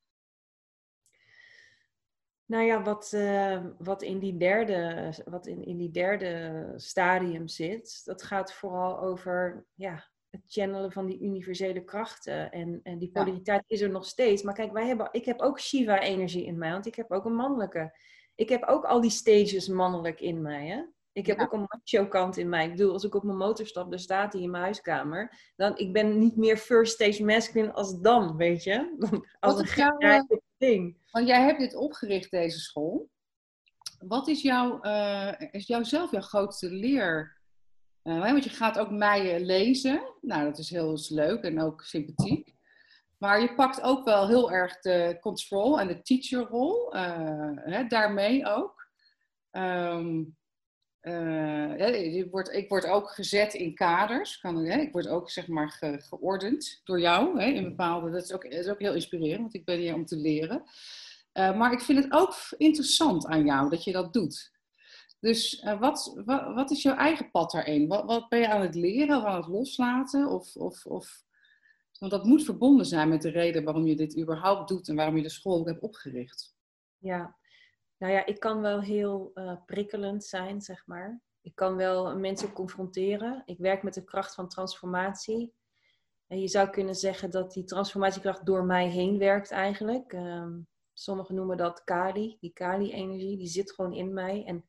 Nou ja, wat, uh, wat, in, die derde, wat in, in die derde stadium zit, dat gaat vooral over ja, het channelen van die universele krachten. En, en die polariteit is er nog steeds. Maar kijk, wij hebben, ik heb ook Shiva-energie in mij, want ik heb ook een mannelijke. Ik heb ook al die stages mannelijk in mij. Hè? Ik heb ook een macho kant in mij. Ik bedoel, als ik op mijn motor stap, dan staat hij in mijn huiskamer. Dan, ik ben niet meer first stage masculine als dan, weet je? <laughs> Als Wat een jouw, ding. Want jij hebt dit opgericht, deze school. Wat is, jouw, uh, is jouw zelf jouw grootste leer? Uh, want je gaat ook mij lezen. Nou, dat is heel leuk en ook sympathiek. Maar je pakt ook wel heel erg de control en de teacherrol. Uh, hè, daarmee ook. Uh, ik, word, ook gezet in kaders. Kan, hè, ik word ook zeg maar ge, geordend door jou. Hè, in bepaalde, dat, is ook, dat is ook heel inspirerend, want ik ben hier om te leren. Maar ik vind het ook interessant aan jou dat je dat doet. Dus uh, wat, wat, is jouw eigen pad daarin? Wat, wat, ben je aan het leren of aan het loslaten? Of, of, of, want dat moet verbonden zijn met de reden waarom je dit überhaupt doet en waarom je de school ook hebt opgericht. Ja, nou ja, ik kan wel heel uh, prikkelend zijn, zeg maar. Ik kan wel mensen confronteren. Ik werk met de kracht van transformatie. En je zou kunnen zeggen dat die transformatiekracht door mij heen werkt eigenlijk. Um, sommigen noemen dat Kali, die Kali-energie, die zit gewoon in mij. En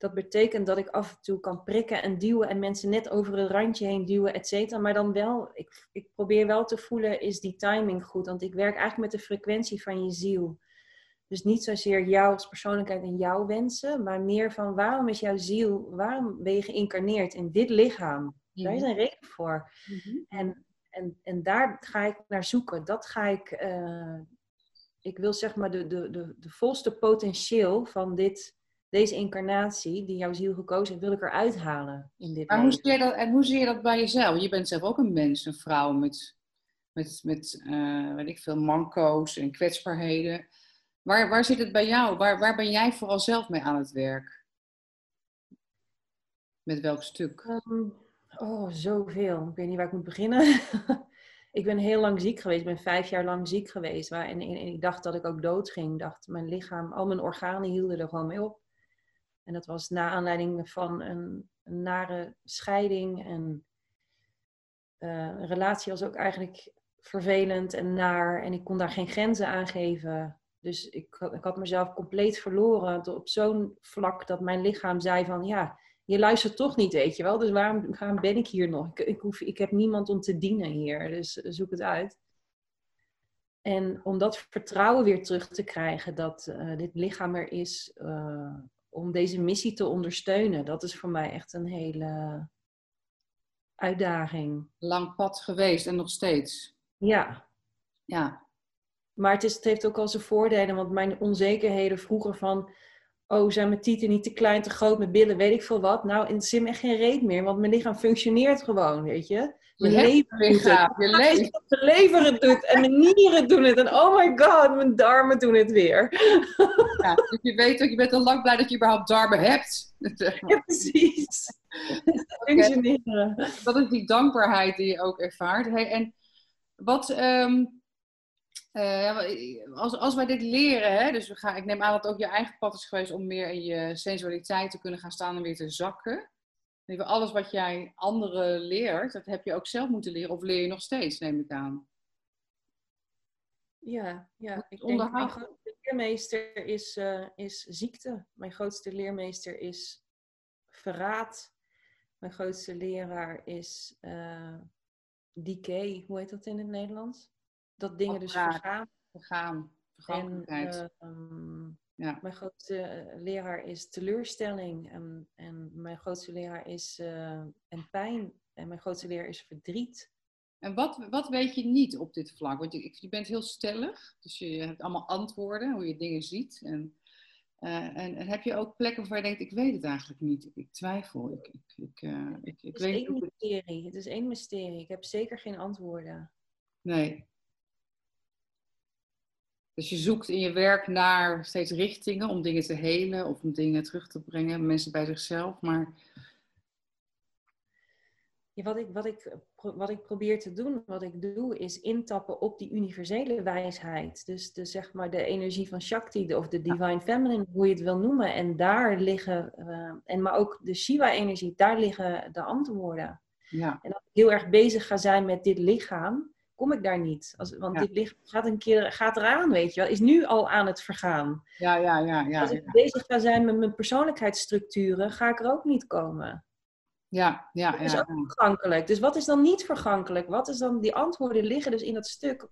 dat betekent dat ik af en toe kan prikken en duwen en mensen net over het randje heen duwen, et cetera. Maar dan wel, ik, ik probeer wel te voelen, is die timing goed? Want ik werk eigenlijk met de frequentie van je ziel. Dus niet zozeer jou als persoonlijkheid en jouw wensen, maar meer van waarom is jouw ziel, waarom ben je geïncarneerd in dit lichaam? Daar is een reden voor. Mhm. en, en, en daar ga ik naar zoeken. Dat ga ik, uh, ik wil zeg maar de, de, de, de volste potentieel van dit, deze incarnatie die jouw ziel gekozen heeft, wil ik eruit halen in dit maar Hoe zie je dat, en hoe zie je dat bij jezelf? Je bent zelf ook een mens, een vrouw met, met, met uh, weet ik veel, manco's en kwetsbaarheden. Waar, waar zit het bij jou? Waar, waar ben jij vooral zelf mee aan het werk? Met welk stuk? Um, oh, zoveel. Ik weet niet waar ik moet beginnen. <laughs> ik ben heel lang ziek geweest. Ik ben vijf jaar lang ziek geweest. Waar, en, en, ik dacht dat ik ook dood ging. Ik dacht, mijn lichaam, al mijn organen hielden er gewoon mee op. En dat was na aanleiding van een, een nare scheiding. En uh, een relatie was ook eigenlijk vervelend en naar. En ik kon daar geen grenzen aan geven. Dus ik, ik had mezelf compleet verloren op zo'n vlak dat mijn lichaam zei van ja, je luistert toch niet, weet je wel. Dus waarom, waarom ben ik hier nog? Ik, ik, hoef, ik heb niemand om te dienen hier, dus zoek het uit. En om dat vertrouwen weer terug te krijgen dat uh, dit lichaam er is uh, om deze missie te ondersteunen, dat is voor mij echt een hele uitdaging. Lang pad geweest en nog steeds. Ja. Ja, maar het, is, het heeft ook al zijn voordelen, want mijn onzekerheden vroeger van... Oh, zijn mijn tieten niet te klein, te groot, mijn billen, weet ik veel wat. Nou, in het zin echt geen reet meer, want mijn lichaam functioneert gewoon, weet je. Mijn lever lichaam, je lever. Mijn lever het doet en mijn nieren doen het. En oh my god, mijn darmen doen het weer. Ja, dus je weet ook, je bent al lang blij dat je überhaupt darmen hebt. <laughs> Ja, precies. <laughs> Functioneren. Dat is die dankbaarheid die je ook ervaart. Hey, en wat... Um, uh, als, als wij dit leren, hè, dus we gaan, ik neem aan dat het ook je eigen pad is geweest om meer in je sensualiteit te kunnen gaan staan en weer te zakken. Alles wat jij anderen leert, dat heb je ook zelf moeten leren of leer je nog steeds, neem ik aan. Ja, ja. Ik denk, leermeester is, uh, is ziekte. Mijn grootste leermeester is verraad. Mijn grootste leraar is uh, decay. Hoe heet dat in het Nederlands? Dat dingen dus vergaan. Vergaan. Vergankelijkheid. En, ehm, ja. Mijn grootste leraar is teleurstelling. En, en mijn grootste leraar is en pijn. En mijn grootste leraar is verdriet. En wat, wat weet je niet op dit vlak? Want je, je bent heel stellig, dus je hebt allemaal antwoorden, hoe je dingen ziet. En, uh, en, en, heb je ook plekken waar je denkt, ik weet het eigenlijk niet, ik, twijfel. Ik, ik, ik, uh, ik, ik het, is weet één mysterie. het is één mysterie. Ik heb zeker geen antwoorden. Nee. Dus je zoekt in je werk naar steeds richtingen om dingen te helen of om dingen terug te brengen, mensen bij zichzelf. Maar wat, ik, wat, ik, wat ik probeer te doen, wat ik doe, is intappen op die universele wijsheid. Dus de, zeg maar de energie van Shakti of de Divine Feminine, hoe je het wil noemen. En daar liggen, uh, en maar ook de Shiva-energie, daar liggen de antwoorden. Ja. En als ik heel erg bezig ga zijn met dit lichaam, kom ik daar niet. Als, want dit lichaam gaat een keer gaat eraan, weet je wel. Is nu al aan het vergaan. Ja, ja, ja. ja als ik bezig ga zijn met mijn persoonlijkheidsstructuren, ga ik er ook niet komen. Ja, ja, dat is ook vergankelijk. Dus wat is dan niet vergankelijk? Wat is dan, die antwoorden liggen dus in dat stuk,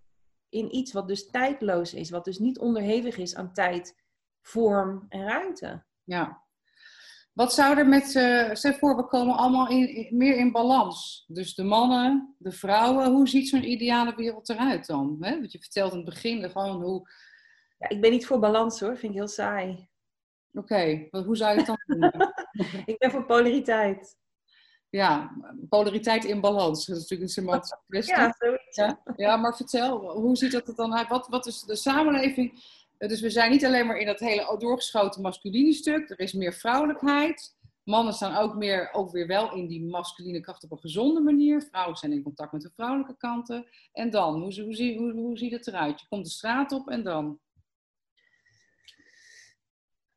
in iets wat dus tijdloos is, wat dus niet onderhevig is aan tijd, vorm en ruimte. Ja. Wat zou er met, uh, stel voor, we komen allemaal in, meer in balans. Dus de mannen, de vrouwen, hoe ziet zo'n ideale wereld eruit dan? Hè? Want je vertelt in het begin gewoon hoe... Ja, ik ben niet voor balans hoor, vind ik heel saai. Oké, hoe zou je het dan doen? <laughs> <laughs> ik ben voor polariteit ja, polariteit in balans. Dat is natuurlijk een semantische <laughs> kwestie. Ja, zoiets. Ja, ja, maar vertel, hoe ziet dat er dan uit? Wat, wat is de samenleving? Dus we zijn niet alleen maar in dat hele doorgeschoten masculine stuk. Er is meer vrouwelijkheid. Mannen staan ook, meer, ook weer wel in die masculine kracht op een gezonde manier. Vrouwen zijn in contact met de vrouwelijke kanten. En dan, hoe, hoe, hoe, ziet het eruit? Je komt de straat op en dan?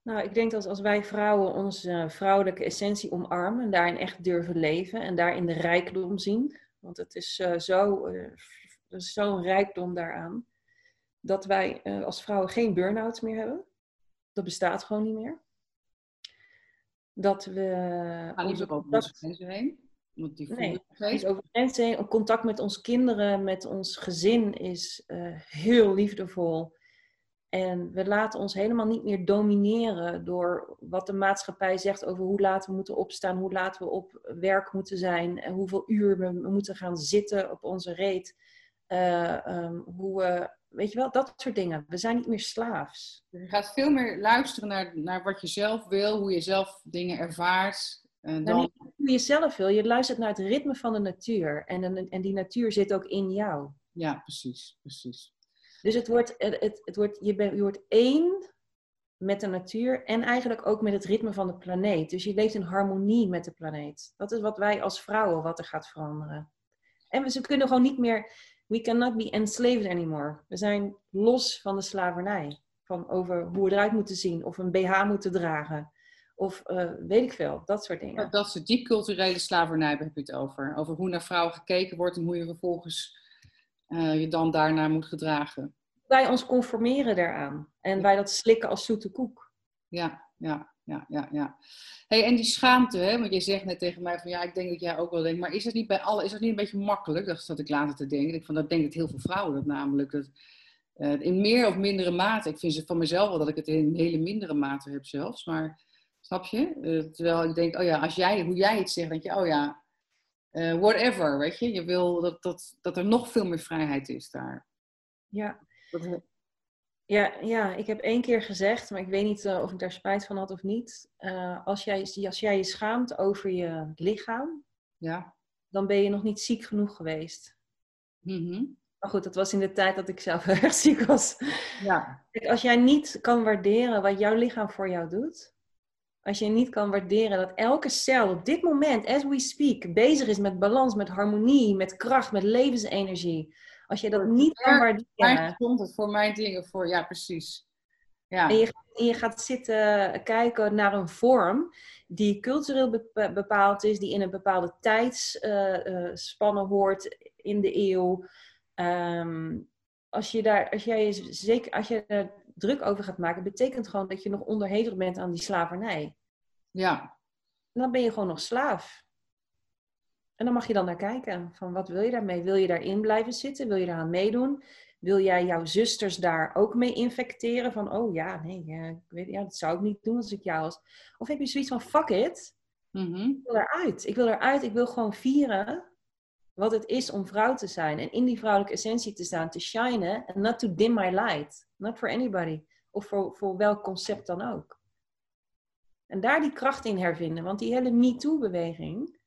Nou, ik denk dat als wij vrouwen onze vrouwelijke essentie omarmen en daarin echt durven leven en daarin de rijkdom zien, want het is uh, zo, is zo'n rijkdom daaraan, dat wij uh, als vrouwen geen burn-outs meer hebben. Dat bestaat gewoon niet meer. Dat we... Gaan niet over onze grenzen heen? Want die nee, niet over grenzen heen. Contact met ons kinderen, met ons gezin is heel liefdevol. En we laten ons helemaal niet meer domineren door wat de maatschappij zegt over hoe laat we moeten opstaan, hoe laat we op werk moeten zijn, en hoeveel uur we moeten gaan zitten op onze reet. Uh, um, hoe we, weet je wel, dat soort dingen. We zijn niet meer slaafs. Je gaat veel meer luisteren naar, naar wat je zelf wil, hoe je zelf dingen ervaart. En dan... Nou, hoe je zelf wil. Je luistert naar het ritme van de natuur. En, en die natuur zit ook in jou. Ja, precies, precies. Dus het wordt, het, het wordt, je, bent, je wordt één met de natuur en eigenlijk ook met het ritme van de planeet. Dus je leeft in harmonie met de planeet. Dat is wat wij als vrouwen, wat er gaat veranderen. En we ze kunnen gewoon niet meer, we cannot be enslaved anymore. We zijn los van de slavernij. Van over hoe we eruit moeten zien, of een BH moeten dragen. Of uh, weet ik veel, dat soort dingen. Dat is diep culturele slavernij, heb je het over. Over hoe naar vrouwen gekeken wordt en hoe je vervolgens uh, je dan daarnaar moet gedragen. Wij ons conformeren daaraan en wij dat slikken als zoete koek. Ja, ja, ja, ja. ja. Hey, en die schaamte, hè? want je zegt net tegen mij van ja, ik denk dat jij ook wel denkt, maar is het niet bij alle, is het niet een beetje makkelijk? Dat zat ik later te denken. Ik van dat denk ik heel veel vrouwen dat namelijk. Dat, uh, in meer of mindere mate. Ik vind ze van mezelf wel dat ik het in hele mindere mate heb zelfs, maar snap je? Uh, terwijl ik denk, oh ja, als jij, hoe jij het zegt, denk je, oh ja, uh, whatever, weet je. Je wil dat, dat, dat er nog veel meer vrijheid is daar. Ja. Ja, ja, ik heb één keer gezegd, maar ik weet niet uh, of ik daar spijt van had of niet. Uh, als, jij, als jij je schaamt over je lichaam, ja. dan ben je nog niet ziek genoeg geweest. Mm Maar goed, dat was in de tijd dat ik zelf <laughs> erg ziek was. Ja. Als jij niet kan waarderen wat jouw lichaam voor jou doet, als je niet kan waarderen dat elke cel op dit moment, as we speak, bezig is met balans, met harmonie, met kracht, met levensenergie. Als je dat niet kan waarderen. Waar komt het voor mijn dingen voor? Ja, precies. Ja. En, je, je gaat zitten kijken naar een vorm die cultureel bepaald is, die in een bepaalde tijdsspanne hoort in de eeuw. Um, als je daar, als jij zeker, als je druk over gaat maken, betekent gewoon dat je nog onderhevig bent aan die slavernij. Ja. En dan ben je gewoon nog slaaf. En dan mag je dan naar kijken. Van wat wil je daarmee? Wil je daarin blijven zitten? Wil je daaraan meedoen? Wil jij jouw zusters daar ook mee infecteren? Van, oh ja, nee, ik weet, ja, dat zou ik niet doen als ik jou was. Of heb je zoiets van, fuck it. Mhm. Ik wil eruit. Ik wil eruit. Ik wil gewoon vieren wat het is om vrouw te zijn. En in die vrouwelijke essentie te staan, te shinen. And not to dim my light. Not for anybody. Of voor, voor welk concept dan ook. En daar die kracht in hervinden. Want die hele MeToo-beweging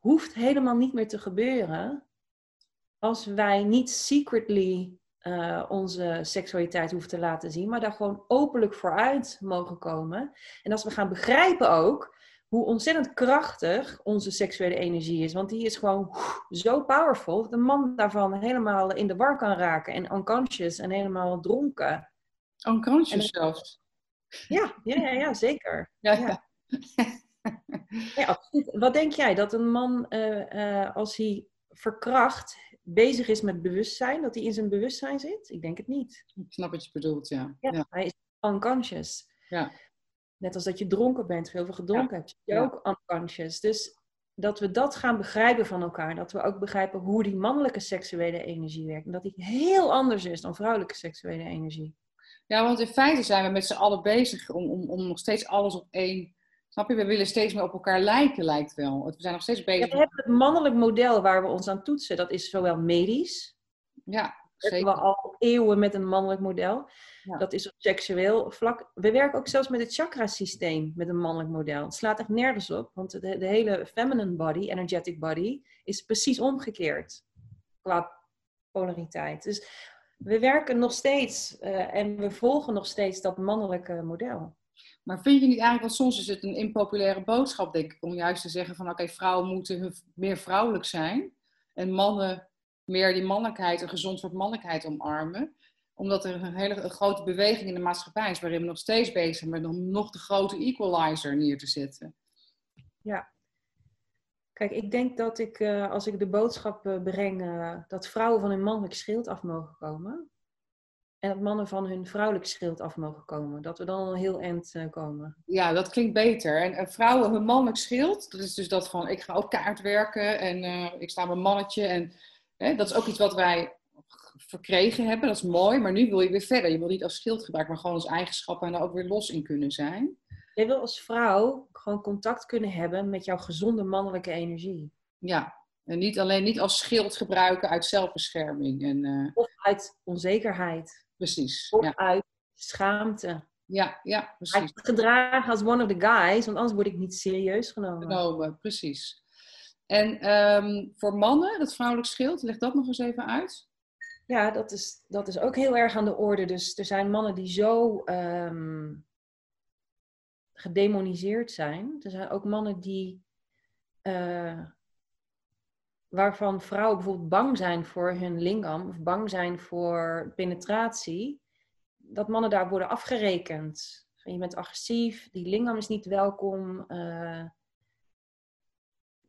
hoeft helemaal niet meer te gebeuren als wij niet secretly uh, onze seksualiteit hoeven te laten zien, maar daar gewoon openlijk vooruit mogen komen. En als we gaan begrijpen ook hoe ontzettend krachtig onze seksuele energie is, want die is gewoon zo powerful dat een man daarvan helemaal in de war kan raken en unconscious en helemaal dronken. Unconscious zelfs? Ja, ja, ja, ja zeker. Ja, ja. ja. Absoluut. Wat denk jij dat een man, uh, uh, als hij verkracht, bezig is met bewustzijn, dat hij in zijn bewustzijn zit? Ik denk het niet. Ik snap wat je bedoelt, ja. ja, Hij is unconscious. Ja. Net als dat je dronken bent, heel veel gedronken hebt, je ook unconscious. Dus dat we dat gaan begrijpen van elkaar. Dat we ook begrijpen hoe die mannelijke seksuele energie werkt. En dat die heel anders is dan vrouwelijke seksuele energie. Ja, want in feite zijn we met z'n allen bezig om, om, om nog steeds alles op één Snap je? We willen steeds meer op elkaar lijken, lijkt wel. We zijn nog steeds bezig. Ja, we hebben het mannelijk model waar we ons aan toetsen. Dat is zowel medisch. Ja, zeker. We al eeuwen met een mannelijk model. Ja. Dat is op seksueel vlak. We werken ook zelfs met het chakrasysteem met een mannelijk model. Het slaat echt nergens op, want de, de hele feminine body, energetic body, is precies omgekeerd qua polariteit. Dus we werken nog steeds uh, en we volgen nog steeds dat mannelijke model. Maar vind je niet eigenlijk, want soms is het een impopulaire boodschap, denk ik, om juist te zeggen van oké, vrouwen moeten meer vrouwelijk zijn en mannen meer die mannelijkheid, een gezond soort mannelijkheid omarmen omdat er een hele grote beweging in de maatschappij is waarin we nog steeds bezig zijn met nog de grote equalizer neer te zetten. Ja. Kijk, ik denk dat ik, uh, als ik de boodschap uh, breng uh, dat vrouwen van hun mannelijk schild af mogen komen, en dat mannen van hun vrouwelijk schild af mogen komen. Dat we dan al heel eind uh, komen. Ja, dat klinkt beter. En, en, vrouwen hun mannelijk schild, dat is dus dat van ik ga ook kaart werken en uh, ik sta mijn mannetje. En hè, dat is ook iets wat wij verkregen hebben, dat is mooi. Maar nu wil je weer verder. Je wil niet als schild gebruiken, maar gewoon als eigenschappen en daar ook weer los in kunnen zijn. Je wil als vrouw gewoon contact kunnen hebben met jouw gezonde mannelijke energie. Ja, en niet alleen niet als schild gebruiken uit zelfbescherming. En, uh... Of uit onzekerheid. Precies. Of uit schaamte. Ja, ja, precies. Gedragen als one of the guys, want anders word ik niet serieus genomen. Genomen, precies. En um, voor mannen, dat vrouwelijk schild, leg dat nog eens even uit. Ja, dat is, dat is ook heel erg aan de orde. Dus er zijn mannen die zo um, gedemoniseerd zijn. Er zijn ook mannen die uh, waarvan vrouwen bijvoorbeeld bang zijn voor hun lingam of bang zijn voor penetratie, dat mannen daar worden afgerekend. Je bent agressief, die lingam is niet welkom. Uh,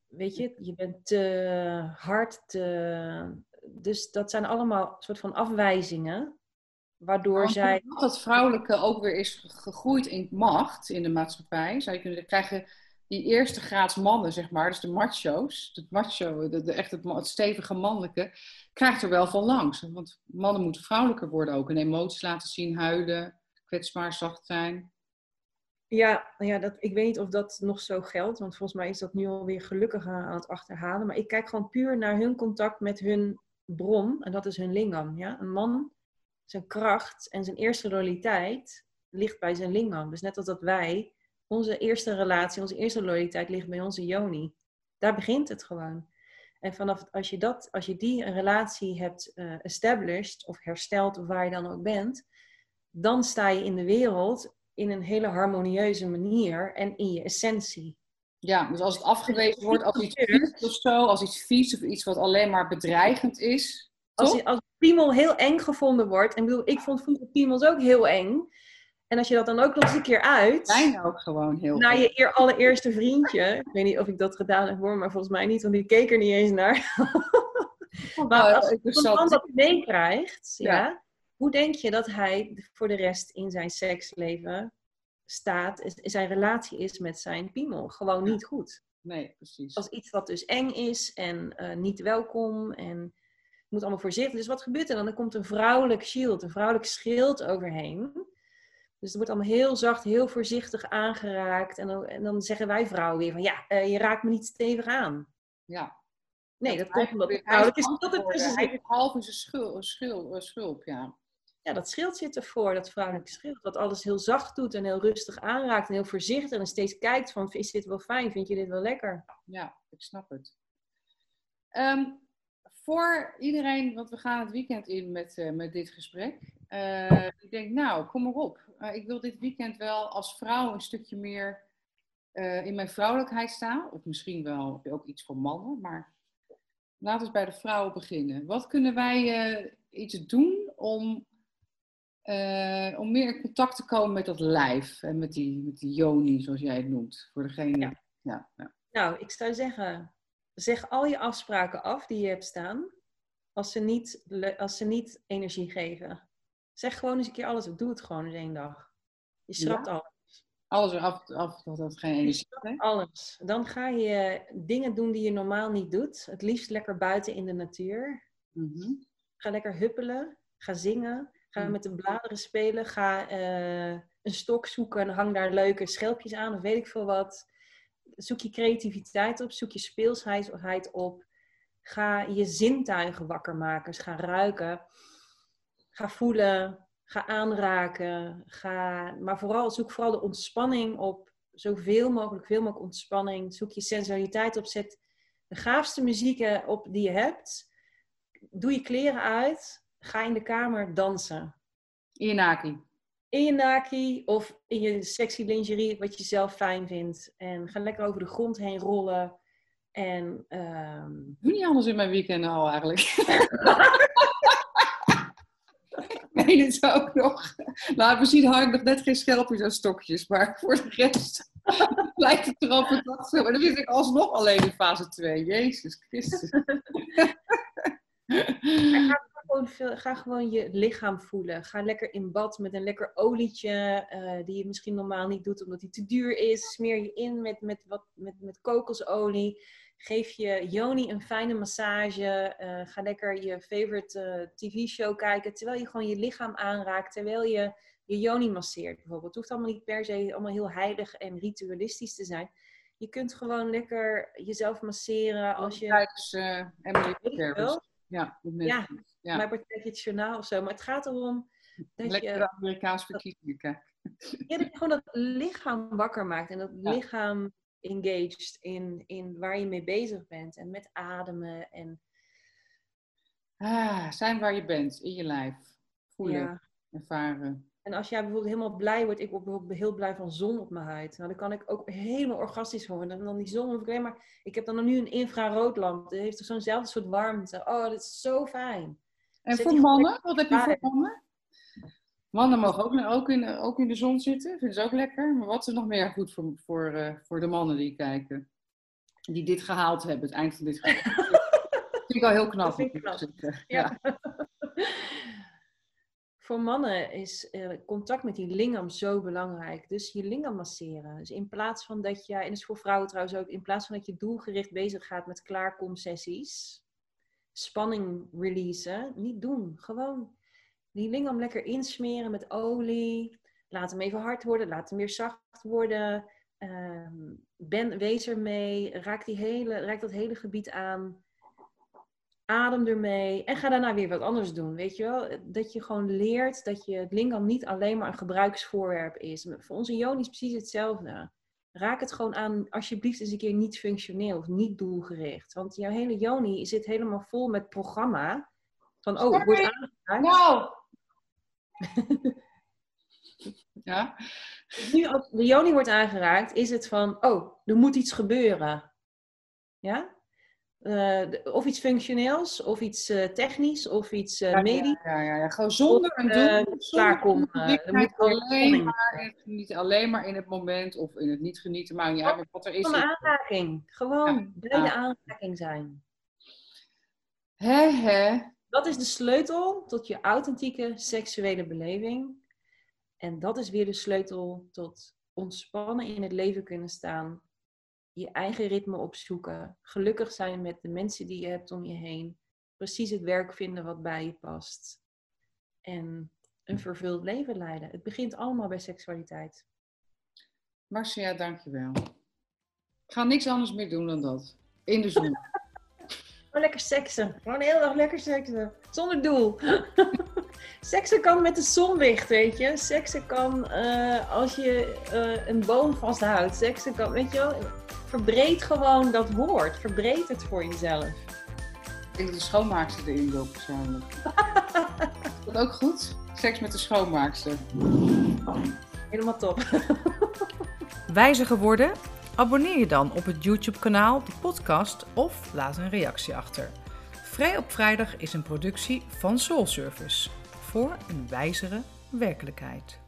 weet je, je bent te hard. Te... Dus dat zijn allemaal soort van afwijzingen. Waardoor zij. Dat vrouwelijke ook weer is gegroeid in macht in de maatschappij. Zou je kunnen krijgen die eerste graads mannen, zeg maar, dus de macho's, het macho, de, de, echt het, stevige mannelijke, krijgt er wel van langs. Want mannen moeten vrouwelijker worden ook en emoties laten zien, huilen, kwetsbaar, zacht zijn. Ja, ja dat, ik weet niet of dat nog zo geldt, want volgens mij is dat nu alweer gelukkig aan het achterhalen. Maar ik kijk gewoon puur naar hun contact met hun bron, en dat is hun lingam. Ja? Een man, zijn kracht en zijn eerste loyaliteit ligt bij zijn lingam. Dus net als dat wij onze eerste relatie, onze eerste loyaliteit ligt bij onze Joni. Daar begint het gewoon. En vanaf als je, dat, als je die relatie hebt uh, established of hersteld of waar je dan ook bent, dan sta je in de wereld in een hele harmonieuze manier en in je essentie. Ja, dus als het afgewezen wordt als iets vies of zo, als iets vies of iets wat alleen maar bedreigend is. Als, als piemel heel eng gevonden wordt, en bedoel, ik vond vroeger piemels ook heel eng. En als je dat dan ook nog eens een keer uit. Zijn ook gewoon heel. Naar je eer, allereerste vriendje. Ik weet niet of ik dat gedaan heb hoor, maar volgens mij niet, want die keek er niet eens naar. maar als je dan dat meekrijgt, ja. ja. Hoe denk je dat hij voor de rest in zijn seksleven staat, zijn relatie is met zijn piemel? Gewoon niet goed. Nee, precies. Als iets wat dus eng is en uh, niet welkom en moet allemaal voorzichtig. Dus wat gebeurt er dan? Er komt een vrouwelijk shield, een vrouwelijk schild overheen. Dus het wordt allemaal heel zacht, heel voorzichtig aangeraakt. En dan, en dan zeggen wij vrouwen weer van, ja, uh, je raakt me niet stevig aan. Ja. Nee, dat komt omdat het vrouwelijk is. Dat het tussen half schul, schul, schulp, ja. Ja, dat schild zit ervoor, dat vrouwelijke schild. Dat alles heel zacht doet en heel rustig aanraakt en heel voorzichtig. En steeds kijkt van, is dit wel fijn? Vind je dit wel lekker? Ja, ik snap het. Um, voor iedereen, want we gaan het weekend in met, uh, met dit gesprek. Uh, ik denk, nou, kom maar op. Uh, ik wil dit weekend wel als vrouw een stukje meer in mijn vrouwelijkheid staan. Of misschien wel ook iets voor mannen, maar laten we bij de vrouwen beginnen. Wat kunnen wij iets doen om, om meer in contact te komen met dat lijf en met die, met die yoni, zoals jij het noemt? Voor degene. Ja. Ja, ja. Nou, ik zou zeggen, zeg al je afspraken af die je hebt staan, als ze niet, als ze niet energie geven. Zeg gewoon eens een keer alles, doe het gewoon in één dag. Je schrapt alles. Alles eraf, af, dat het geen energie heeft? Alles. Dan ga je dingen doen die je normaal niet doet. Het liefst lekker buiten in de natuur. Mhm. Ga lekker huppelen. Ga zingen. Ga mhm. met de bladeren spelen. Ga uh, een stok zoeken en hang daar leuke schelpjes aan of weet ik veel wat zoek je creativiteit op, zoek je speelsheid op. Ga je zintuigen wakker maken. Dus ga ruiken, ga voelen, ga aanraken. Ga, maar vooral zoek vooral de ontspanning op. Zoveel mogelijk, veel mogelijk ontspanning. Zoek je sensualiteit op. Zet de gaafste muziek op die je hebt. Doe je kleren uit. Ga in de kamer dansen. In je naki in je naki of in je sexy lingerie, wat je zelf fijn vindt. En ga lekker over de grond heen rollen. En, um... Doe niet anders in mijn weekend al eigenlijk. <laughs> dit is ook nog. Nou, misschien had ik nog net geen schelpjes en stokjes, maar voor de rest <laughs> lijkt het erop dat Maar dan zit ik alsnog alleen in fase 2. Jezus Christus <laughs> gewoon ga gewoon je lichaam voelen. Ga lekker in bad met een lekker olietje, uh, die je misschien normaal niet doet omdat die te duur is. Smeer je in met, met, wat, met, met kokosolie. Geef je Joni een fijne massage. Uh, ga lekker je favorite uh, tv-show kijken. Terwijl je gewoon je lichaam aanraakt. Terwijl je je Joni masseert bijvoorbeeld. Het hoeft allemaal niet per se allemaal heel heilig en ritualistisch te zijn. Je kunt gewoon lekker jezelf masseren als je... Tijdens uh, Emily Ja, ja, ja. maar wordt het journaal of zo. Maar het gaat erom dat Lekker je... Amerikaans verkiezingen kijken. Ja, dat je gewoon dat lichaam wakker maakt. En dat lichaam engaged in, in waar je mee bezig bent. En met ademen en... Ah, zijn waar je bent, in je lijf. Voelen, ervaren. En als jij bijvoorbeeld helemaal blij wordt, ik word bijvoorbeeld heel blij van zon op mijn huid. Nou, dan kan ik ook helemaal orgastisch worden. En dan die zon, hoef ik alleen maar... Ik heb dan nu een infraroodlamp. Die heeft zo'nzelfde soort warmte. Oh, dat is zo fijn. En voor mannen? Wat heb je voor mannen? Mannen mogen ook, ook, in, ook in de zon zitten. Vinden ze ook lekker. Maar wat is nog meer goed voor, voor, uh, voor de mannen die kijken? Die dit gehaald hebben, het eind van dit gehaald. <laughs> dat vind ik al heel knap. vind ik knap. Ja. ja. <laughs> voor mannen is uh, contact met die lingam zo belangrijk. Dus je lingam masseren. Dus in plaats van dat je, en dat is voor vrouwen trouwens ook, in plaats van dat je doelgericht bezig gaat met klaarkomsessies, spanning releasen. Niet doen. Gewoon die lingam lekker insmeren met olie. Laat hem even hard worden. Laat hem weer zacht worden. Um, ben, wees ermee. Raak, die hele, raak dat hele gebied aan. Adem ermee. En ga daarna weer wat anders doen. Weet je wel? Dat je gewoon leert dat je het lingam niet alleen maar een gebruiksvoorwerp is. Voor onze Joni is precies hetzelfde raak het gewoon aan, alsjeblieft eens een keer niet functioneel of niet doelgericht. Want jouw hele Joni zit helemaal vol met programma. Van, oh, het wordt aangeraakt. Nou! <laughs> ja? Nu als de Joni wordt aangeraakt, is het van, oh, er moet iets gebeuren. Ja? Uh, of iets functioneels, of iets uh, technisch, of iets uh, medisch. Ja, ja, ja, gewoon zonder een doel. Klaarkomen. Niet, alleen maar, niet alleen maar in het moment of in het niet genieten, maar ja, wat er is. Van een aanraking. Gewoon bij de aanraking zijn. Hè, hè. Dat is de sleutel tot je authentieke seksuele beleving. En dat is weer de sleutel tot ontspannen in het leven kunnen staan. Je eigen ritme opzoeken. Gelukkig zijn met de mensen die je hebt om je heen. Precies het werk vinden wat bij je past. En een vervuld leven leiden. Het begint allemaal bij seksualiteit. Marcia, dankjewel. Ik ga niks anders meer doen dan dat. In de zon. Gewoon lekker seksen. Gewoon de hele dag lekker seksen. Zonder doel. <laughs> seksen kan met de zonlicht, weet je. Seksen kan uh, als je uh, een boom vasthoudt. Seksen kan, weet je wel. Verbreed gewoon dat woord. Verbreed het voor jezelf. Ik denk dat de schoonmaakster erin wil persoonlijk. <laughs> Is dat ook goed? Seks met de schoonmaakster. Helemaal top. <laughs> Wijzer geworden? Abonneer je dan op het YouTube-kanaal, de podcast of laat een reactie achter. Vrij op Vrijdag is een productie van Soul Service voor een wijzere werkelijkheid.